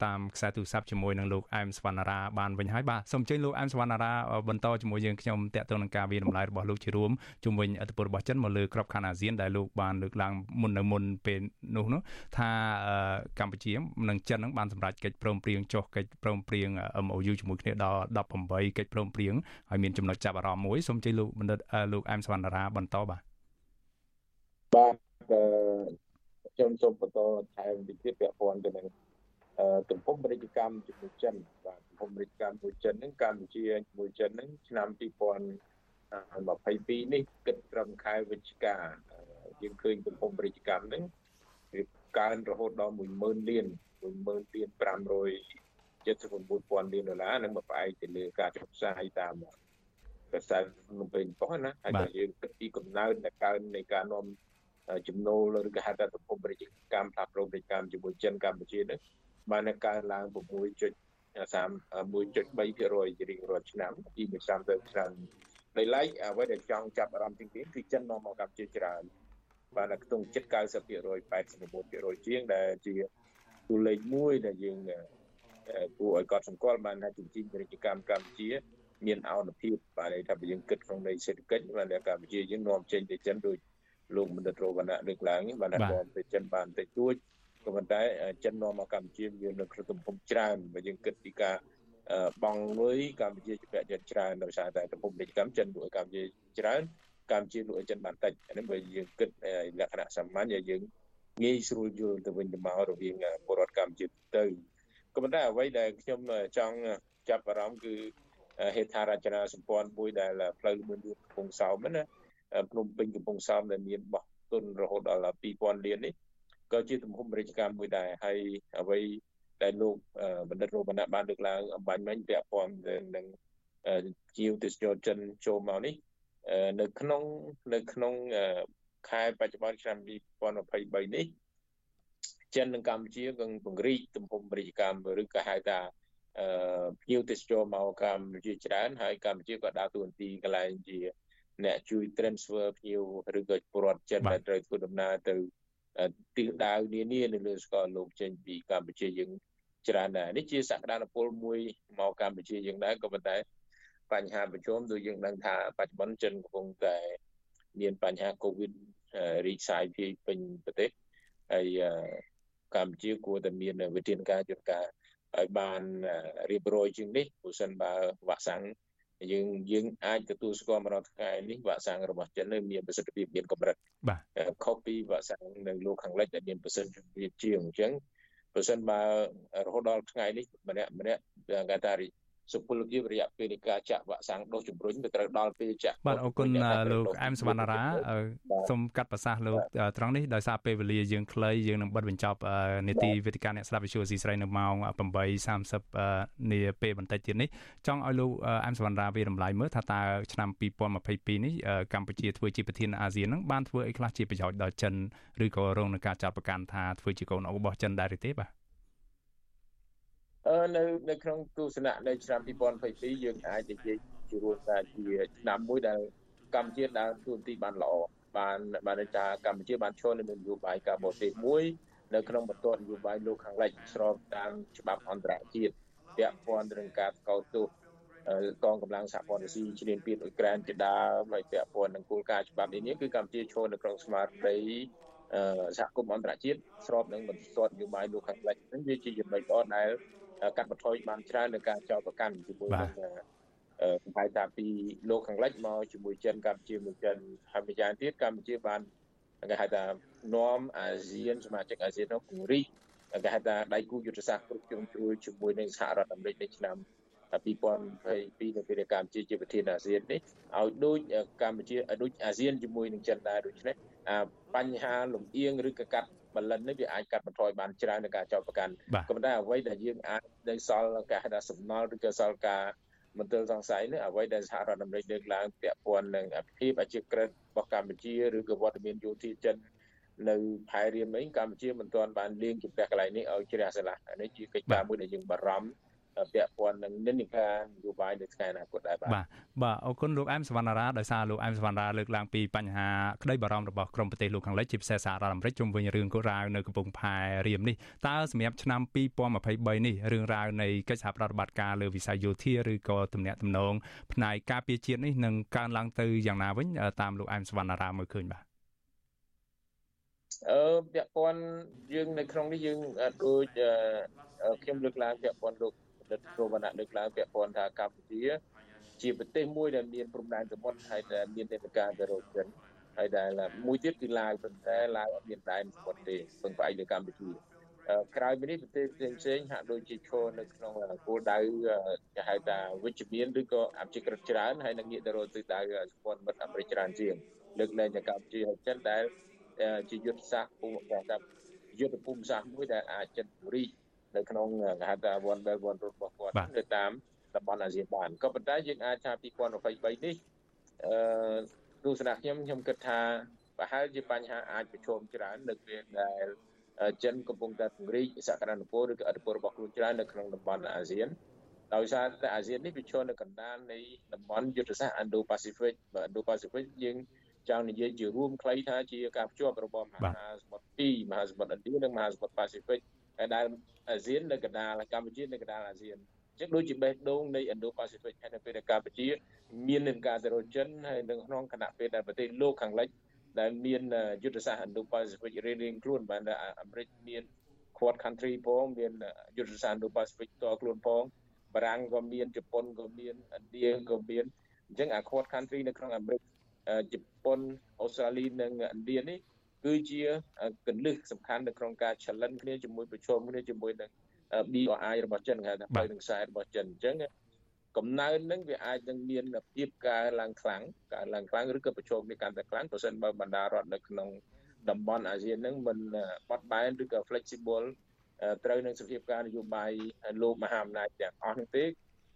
តាមខ្សែទូរស័ព្ទជាមួយនឹងលោកអែមសវណ្ណារាបានវិញហើយបាទសូមអញ្ជើញលោកអែមសវណ្ណារាបន្តជាមួយយើងខ្ញុំតាក់ទងនឹងការវិតម្លៃរបស់លោកជារួមជុំវិញអធិបតេយ្យរបស់ចិនមកលើក្របខ័ណ្ឌអាស៊ានដែលលោកបានលើកឡើងមុននៅមុនពេលនោះនោះថាកម្ពុជានិងចិននឹងបានសម្រេចកិច្ចព្រមព្រៀងចុះកិច្ចព្រមព្រៀង MOU ជាមួយគ្នាដល់18កិច្ចព្រមព្រៀងហើយមានចំណុចចាប់អារម្មណ៍មួយសូមជ័យលោកបណ្ឌិតលោកអែមសវណ្ណារាបន្តបាទបាទខ្ញុំសូមបន្តថែមវិធីពាក់ព័ន្ធទៅនឹងទំហំពាណិជ្ជកម្មជាមួយចិនបាទទំហំពាណិជ្ជកម្មជាមួយចិនហ្នឹងកម្ពុជាជាមួយចិនហ្នឹងឆ្នាំ2022នេះគិតត្រឹមខែវិច្ឆិកាយើងឃើញទំហំពាណិជ្ជកម្មហ្នឹងវាកើនរហូតដល់10000លាន10000លាន579,000លានដុល្លារនឹងមកផ្អែកទៅលើការចុះផ្សាយតាម ប្រាសាទភ្នំពេញប៉ុណ្ណាហើយបើយើងគិតពីកំណើតនៃកើននៃការនាំចំណូលឬក៏ហៅថាទំហំពាណិជ្ជកម្មផ្លាស់ប្ដូរពាណិជ្ជកម្មជាមួយចិនកម្ពុជានេះបានកើនឡើង6.31.3%ជារៀងរាល់ឆ្នាំពីមួយឆ្នាំទៅឆ្នាំដោយឡែកអ្វីដែលចង់ចាប់អារម្មណ៍ជាងគេគឺចិននាំមកកម្ពុជាច្រើនបានដល់ខ្ទង់ចិត្ត90% 89%ជាងដែលជាទូលេខមួយដែលយើងគួរឲ្យកត់សម្គាល់បានថាជំនាញពាណិជ្ជកម្មកម្ពុជា មានអនុភាពបាទថាបើយើងគិតក្នុងន័យសេដ្ឋកិច្ចបានកម្ពុជាយើងនាំចេញទៅចិនដូចលោកបណ្ឌិតរវណ្ណៈលើកឡើងបាននាំទៅចិនបានតិចតួចក៏ប៉ុន្តែចិននាំមកកម្ពុជាមាននៅក្នុងទំហំច្រើនបើយើងគិតពីការបងលុយកម្ពុជាជាពាក់ចិត្តច្រើនដោយសារតែទំហំពាណិជ្ជកម្មចិនលក់ឲ្យកម្ពុជាច្រើនកម្ពុជាលក់ឲ្យចិនបានតិចអានេះបើយើងគិតលក្ខណៈសាមញ្ញយើងងាយស្រួលយល់ទៅវិញទៅមករវាងពលរដ្ឋកម្ពុជាទៅក៏ប៉ុន្តែអ្វីដែលខ្ញុំចង់ចាប់អារម្មណ៍គឺ ហេដ្ឋារចនាសម្ព័ន្ធមួយដែលផ្លូវលឿនលឿនកំពង់សោមណាភ្នំពេញកំពង់សោមដែលមានបោះទុនរហូតដល់2000លាននេះក៏ជាទំហំរាជការមួយដែរហើយអ្វីដែលលោកបណ្ឌិតរវណ្ណៈបានលើកឡើងអំបញ្ញមិញពាក់ព័ន្ធនឹងជាវទេសចរចិនចូលមកនេះនៅក្នុងនៅក្នុងខែបច្ចុប្បន្នឆ្នាំ2023នេះចិននិងកម្ពុជាកំពង្រីកទំហំរាជកម្មឬក៏ហៅថា អឺភ្ញៀវទេសចរមកកម្ពុជាច្រើនហើយកម្ពុជាក៏ដើរតួនាទីកន្លែងជាអ្នកជួយ transfer ភ្ញៀវឬក៏ពលរដ្ឋចិនដែលត្រូវធ្វើដំណើរទៅទីដាវនានានៅលើស្កលលោកចេញពីកម្ពុជាយើងច្រើនដែរនេះជាសក្តានុពលមួយមកកម្ពុជាយើងដែរក៏ប៉ុន្តែបញ្ហាប្រឈមដូចយើងដឹងថាបច្ចុប្បន្នចិនកំពុងតែមានបញ្ហាកូវីដរីកសាយភាយពេញប្រទេសហើយកម្ពុជាគួរតែមានវិធានការយុទ្ធការ ឲ្យបានរៀបរយជាងនេះព្រោះសិនបើវ៉ាក់សាំងយើងយើងអាចទទួលស្គាល់មកដល់ថ្ងៃនេះវ៉ាក់សាំងរបស់ចិននៅមានប្រសិទ្ធភាពមានកម្រិតបាទខុសពីវ៉ាក់សាំងនៅលោកខាងលិចដែលមានប្រសិទ្ធភាពជាងអញ្ចឹងប្រសិនបើរហូតដល់ថ្ងៃនេះម្នាក់ម្នាក់គេថា សុពលភាពរយៈពេលនៃការចាក់វ៉ាក់សាំងដូសជំរុញវាត្រូវដល់ពេលចាក់បាទអរគុណលោកអែមសវណ្ណារាសូមកាត់ប្រសាសន៍លោកត្រង់នេះដោយសារពេលវេលាយើងខ្លីយើងនឹងបិទបញ្ចប់នេតិវេទិកាអ្នកស្ដាប់វិទ្យុស៊ីស្រីនៅម៉ោង8:30នាពេលបន្តិចទៀតនេះចង់ឲ្យលោកអែមសវណ្ណារាវារំលាយមើលថាតើឆ្នាំ2022នេះកម្ពុជាធ្វើជាប្រធានអាស៊ាននឹងបានធ្វើអីខ្លះជាប្រយោជន៍ដល់ចិនឬក៏រងនឹងការចាត់ប្រកាន់ថាធ្វើជាកូនអុករបស់ចិនដែរឬទេបាទ នៅនៅក្នុងទស្សនៈនៅឆ្នាំ2022យើងអាចនិយាយជារួមថាជាឆ្នាំមួយដែលកម្ពុជាដើរទួនាទីបានល្អបានបានថាកម្ពុជាបានឈរនៅនយោបាយការបរទេសមួយនៅក្នុងបន្ទាត់នយោបាយលោកខាងលិចស្របតាមច្បាប់អន្តរជាតិពាក់ព័ន្ធនឹងការកោតទោសកងកម្លាំងសហព័ន្ធរុស្ស៊ីឈ្លានពានអ៊ុយក្រែនជាដើមហើយពាក់ព័ន្ធនឹងគោលការណ៍ច្បាប់នេះគឺកម្ពុជាឈរនៅក្នុងស្មារតីសហគមន៍អន្តរជាតិស្របនឹងបន្ទាត់នយោបាយលោកខាងលិចហ្នឹងវាជាចំណុចល្អដែល កាត់បន្ថយបានច្រើននៅការចោទប្រកាន់ជាមួយនឹងសម្រាប់ថាពីលោកខាងលិចមកជាមួយចិនកម្ពុជាមួយចិនហើយម្យ៉ាងទៀតកម្ពុជាបានគេហៅថានាំអាស៊ានសមាជិកអាស៊ាននោះពង្រីកគេហៅថាដៃគូយុទ្ធសាស្ត្រគ្រប់ជ្រុងជ្រោយជាមួយនឹងសហរដ្ឋអាមេរិកនៅឆ្នាំ2022នៅពេលកម្ពុជាជាប្រធានអាស៊ាននេះឲ្យដូចកម្ពុជាដូចអាស៊ានជាមួយនឹងចិនដែរដូច្នេះបញ្ហាលំអៀងឬក៏កាត់ បលិននេះវាអាចកាត់បន្ថយបានច្រើននៃការចោទប្រកាន់ក៏ប៉ុន្តែអ្វីដែលយើងអាចនៅសល់ការហៅថាសំណល់ឬក៏សល់ការមន្ទិលសង្ស័យនេះអ្វីដែលសហរដ្ឋអាមេរិកលើកឡើងពាក់ព័ន្ធនឹងភាពអជាក្រិតរបស់កម្ពុជាឬក៏វត្តមានយោធាចិននៅផែរៀមនេះកម្ពុជាមិនទាន់បានលៀងជំនះកន្លែងនេះឲ្យជ្រះស្រឡះនេះជាកិច្ចការមួយដែលយើងបារម្ភ ពាក់ព័ន្ធនឹងនិន្នាការនយោបាយនៅថ្ងៃអនាគតដែរបាទបាទបាទអរគុណលោកអែមសវណ្ណារាដោយសារលោកអែមសវណ្ណារាលើកឡើងពីបញ្ហាក្តីបារម្ភរបស់ក្រមប្រទេសលោកខាងលិចជាពិសេសសហរដ្ឋអាមេរិកជុំវិញរឿងកូរ៉ាវនៅកំពង់ផែរៀមនេះតើសម្រាប់ឆ្នាំ2023នេះរឿងរ៉ាវនៃកិច្ចសហប្រតិបត្តិការលើវិស័យយោធាឬក៏ទំនាក់ទំនងផ្នែកការពារជាតិនេះនឹងកើនឡើងទៅយ៉ាងណាវិញតាមលោកអែមសវណ្ណារាមើលឃើញបាទអឺពាក់ព័ន្ធយើងនៅក្នុងនេះយើងដូចខ្ញុំលើកឡើងពាក់ព័ន្ធលោក ដិតប្រវណ្ណៈលើកឡើងពាក់ព័ន្ធថាកម្ពុជាជាប្រទេសមួយដែលមានព្រំដែនសមុទ្រហើយដែលមានទេវការទៅរកចិនហើយដែលមួយទៀតគឺឡាវប៉ុន្តែឡាវអត់មានដែនសមុទ្រទេពឹងផ្អែកលើកម្ពុជាក្រៅពីនេះប្រទេសផ្សេងផ្សេងហាក់ដូចជាឈរនៅក្នុងគោលដៅគេហៅថាវិជ្ជមានឬក៏អភិក្រិតច្រើនហើយនឹងងាកទៅរកទិសដៅសម្ព័ន្ធមិត្តអាមេរិកច្រើនជាងលើកលែងតែកម្ពុជាហើយចិនដែលជាយុទ្ធសាស្ត្រភូមិសាស្ត្រយុទ្ធភូមិសាស្ត្រមួយដែលអាចចិនពូរី នៅក្នុងគេហៅថា one belt one road របស់គាត់ទៅតាមតំបន់អាស៊ានបានក៏ប៉ុន្តែយើងអាចថា2023នេះអឺទស្សនៈខ្ញុំខ្ញុំគិតថាប្រហែលជាបញ្ហាអាចប្រឈមច្រើននៅពេលដែលចិនកំពុងតែពង្រីកសក្តានុពលឬក៏ឥទ្ធិពលរបស់ខ្លួនច្រើននៅក្នុងតំបន់អាស៊ានដោយសារតែអាស៊ាននេះវាឈរនៅកណ្ដាលនៃតំបន់យុទ្ធសាស្ត្រ Indo-Pacific បាទ Indo-Pacific យើងចង់និយាយជារួមខ្លីថាជាការភ្ជាប់របស់មហាសមុទ្រពីរមហាសមុទ្រឥណ្ឌានិងមហាសមុទ្រប៉ាស៊ីហ្វិកហើយ ដែលអាស៊ាននៅកណ្ដាលកម្ពុជានៅកណ្ដាលអាស៊ានអញ្ចឹងដូចជាបេះដូងនៃ Indo-Pacific ហើយនៅពេលដែលកម្ពុជាមាននឹងការទៅរចិនហើយនៅក្នុងគណៈពេលដែលប្រទេសលោកខាងលិចដែលមានយុទ្ធសាស្ត្រ Indo-Pacific រៀងៗខ្លួនបានអាមេរិកមាន Quad country ផងមានយុទ្ធសាស្ត្រ Indo-Pacific តខ្លួនផងបារាំងក៏មានជប៉ុនក៏មានឥណ្ឌាក៏មានអញ្ចឹងអា Quad country នៅក្នុងអាមេរិកជប៉ុនអូស្ត្រាលីនិងឥណ្ឌានេះ គឺជាកលឹះសំខាន់នៅក្នុងការ challenge គ្នាជាមួយប្រជុំគ្នាជាមួយនឹង BRI របស់ចិនគេថាបើនឹងខ្សែរបស់ចិនអញ្ចឹងកំណើននឹងវាអាចនឹងមានភាពកើឡើងខ្លាំងកើឡើងខ្លាំងឬក៏ប្រជុំនេះកាន់តែខ្លាំងប្រសិនបើបណ្ដារដ្ឋនៅក្នុងតំបន់អាស៊ាននឹងមិនបត់បែនឬក៏ flexible ត្រូវនឹងសភាពការនយោបាយលោកមហាអំណាចទាំងអស់នោះទេ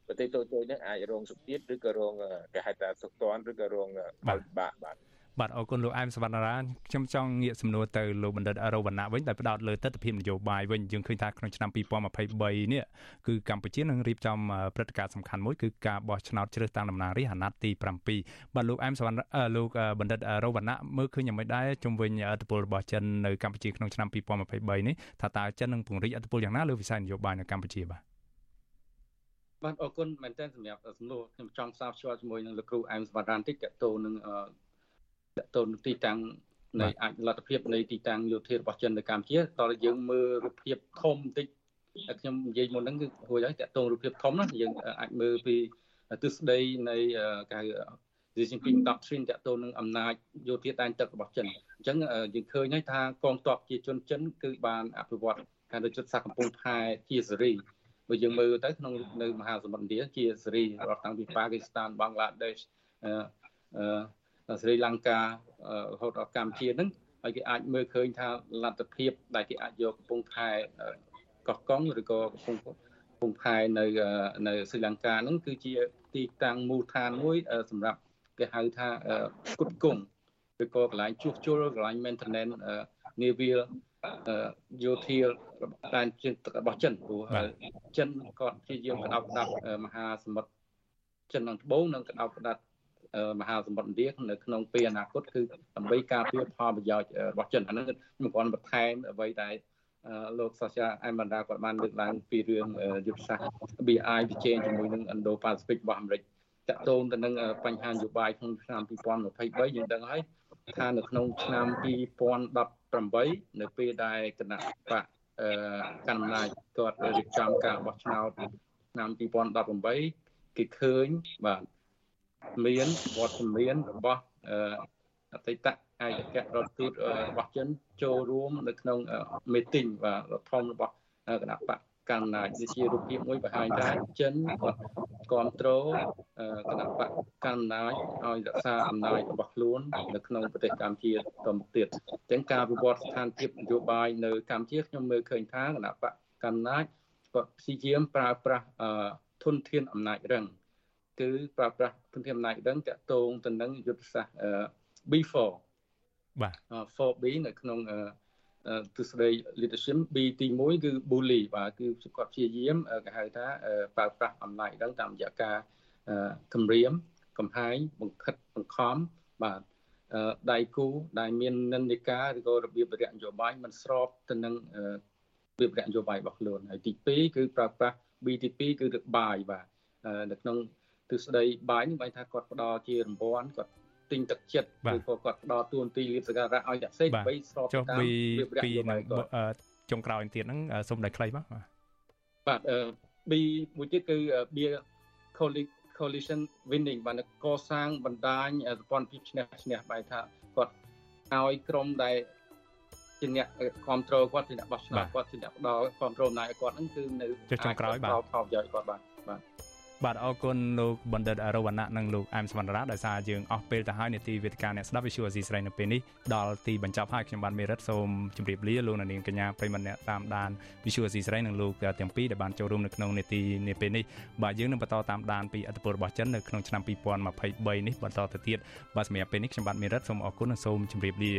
ប្រទេសតូចៗហ្នឹងអាចរងសម្ពាធឬក៏រងគេហៅថាសុខតាន់ឬក៏រងផលពិបាកបាទ បាទអរគុណលោកអែមសវណ្ណារាខ្ញុំចង់ងាកសំណួរទៅលោកបណ្ឌិតរវណ្ណៈវិញដែលផ្ដោតលើទស្សនវិជ្ជានយោបាយវិញយើងឃើញថាក្នុងឆ្នាំ2023នេះគឺកម្ពុជានឹងរៀបចំព្រឹត្តិការណ៍សំខាន់មួយគឺការបោះឆ្នោតជ្រើសតាំងតំណាងរាស្ត្រអាណត្តិទី7បាទលោកអែមសវណ្ណាលោកបណ្ឌិតរវណ្ណៈមើលឃើញយ៉ាងម៉េចដែរជំវិញអធិបុលរបស់ចិននៅកម្ពុជាក្នុងឆ្នាំ2023នេះថាតើចិននឹងពង្រីកអធិបុលយ៉ាងណាលើវិស័យនយោបាយនៅកម្ពុជាបាទបាទអរគុណមែនទែនសម្រាប់សំណួរខ្ញុំចង់ផ្សារភ្ជាប់ជាមួយនឹងលោកគ្រូអែមសវណ្ណរានតិចតទៅនឹង តទៅនឹងទីតាំងនៃអាចលទ្ធភាពនៃទីតាំងយោធារបស់ចិននៅកម្ពុជាតើយើងមើលរូបភាពធំបន្តិចខ្ញុំនិយាយមុនហ្នឹងគឺហួយហើយតទៅរូបភាពធំណាយើងអាចមើលពីទិសដីនៃកៅស៊ីជីនពីង10 trin តទៅនឹងអំណាចយោធាដែនទឹករបស់ចិនអញ្ចឹងយើងឃើញហើយថាកងទ័ពជាជនចិនគឺបានអភិវឌ្ឍការដូចចិត្តសាកំពង់ផែជាសេរីបើយើងមើលទៅក្នុងនៅមហាសមុទ្រឥណ្ឌាជាសេរីរាប់តាំងពីប៉ាគីស្ថានបង់ក្លាដេសអឺអឺ ស្រីលង្ការហូតដល់កម្ពុជាហ្នឹងហើយគេអាចមើលឃើញថាលទ្ធភាព ដែលគេអាចយកកំពង់ផែកោះកុងឬក៏កំពង់កំពង់ផែនៅនៅស្រីលង្កាហ្នឹងគឺជាទីតាំងមូលដ្ឋានមួយ សម្រាប់គេហៅថាគុតគង់ឬក៏កន្លែងជួសជុលកន្លែង maintenance naval យោធាដែនជើងទឹករបស់ចិនព្រោះចិនក៏ព្យាយាមកដោបដាប់មហាសមុទ្រចិនខាងត្បូងនិងកដោបដាប់ មហាសមុទ្រឥណ្ឌានៅក្នុងពេលអនាគតគឺដើម្បីការពារផលប្រយោជន៍របស់ចិនអាហ្នឹងខ្ញុំគ្រាន់បន្ថែមអ្វីដែលលោកសាស្ត្រាអែមបណ្ដាគាត់បានលើកឡើងពីរឿងយុទ្ធសាស្ត្រ BI វិជែងជាមួយនឹង Indo-Pacific របស់អាមេរិកតកតងទៅនឹងបញ្ហានយោបាយក្នុងឆ្នាំ2023យើងដឹងហើយថានៅក្នុងឆ្នាំ2018នៅពេលដែលគណៈបកកណ្ដាលគាត់រៀបចំការបោះឆ្នោតឆ្នាំ2018គេឃើញបាទ មានវត្តមានរបស់អតីតឯកអគ្គរដ្ឋទូតរបស់ចិនចូលរួមនៅក្នុងមេទីងបាទរដ្ឋធំរបស់គណៈបកកាន់អំណាចនេះជារូបភាពមួយបង្ហាញថាចិនគាត់គ្រប់គ្រងគណៈបកកាន់អំណាចឲ្យរក្សាអំណាចរបស់ខ្លួននៅក្នុងប្រទេសកម្ពុជាតទៅទៀតអញ្ចឹងការវិវត្តស្ថានភាពនយោបាយនៅកម្ពុជាខ្ញុំមើលឃើញថាគណៈបកកាន់អំណាចគាត់ព្យាយាមប្រើប្រាស់ធនធានអំណាចរឹង គឺប្រើប្រាស់ធនធានអំណាចដឹងតាក់ទងទៅនឹងយុទ្ធសាស្ត្រ B4 បាទ 4B នៅក្នុងទស្សនវិជ្ជា leadership B ទី1គឺ bully បាទគឺគាត់ព្យាយាមគេហៅថាប្រើប្រាស់អំណាចដឹងតាមរយៈការគម្រាមកំហែងបង្ខិតបង្ខំបាទដៃគូដែលមាននិន្នាការឬក៏របៀបវិរៈនយោបាយមិនស្របទៅនឹងរបៀបវិរៈនយោបាយរបស់ខ្លួនហើយទី2គឺប្រើប្រាស់ BTP គឺទឹកបាយបាទនៅក្នុង ទិសដីបាយនេះបែរថាគាត់ផ្ដល់ជារង្វាន់គាត់ទិញទឹកចិត្តឬក៏គាត់ផ្ដល់ទួនាទីលៀបសក្ការៈឲ្យតែផ្សេងដើម្បីស្របតាមរបៀបវិរៈនយោបាយគាត់ចុងក្រោយទៀតហ្នឹងសូមតែខ្លីបាទបាទ B មួយទៀតគឺ beer coalition winning បានកសាងបណ្ដាញសម្ព័ន្ធភាពឈ្នះឈ្នះបែរថាគាត់ឲ្យក្រុមដែលជាអ្នកគ្រប់គ្រងគាត់ជាអ្នកបោះឆ្នោតគាត់ជាអ្នកផ្ដល់គ្រប់គ្រងអំណាចឲ្យគាត់ហ្នឹងគឺនៅចុងក្រោយបាទផលប្រយោជន៍គាត់បាទបាទ បាទអរគុណលោកបណ្ឌិតរវណ្ណៈនិងលោកអែមសវណ្ណរាដោយសារយើងអស់ពេលទៅហើយនេតិវេទិកាអ្នកស្ដាប់វិទ្យុអស៊ីស្រីនៅពេលនេះដល់ទីបញ្ចប់ហើយខ្ញុំបាទមេរិតសូមជម្រាបលាលោកនាងកញ្ញាប្រិមត្តអ្នកតាមដានវិទ្យុអស៊ីស្រីនិងលោកទាំងពីរដែលបានចូលរួមនៅក្នុងនេតិនាពេលនេះបាទយើងនឹងបន្តតាមដានពីអត្តពលរបស់ចិននៅក្នុងឆ្នាំ2023នេះបន្តទៅទៀតបាទសម្រាប់ពេលនេះខ្ញុំបាទមេរិតសូមអរគុណនិងសូមជម្រាបលា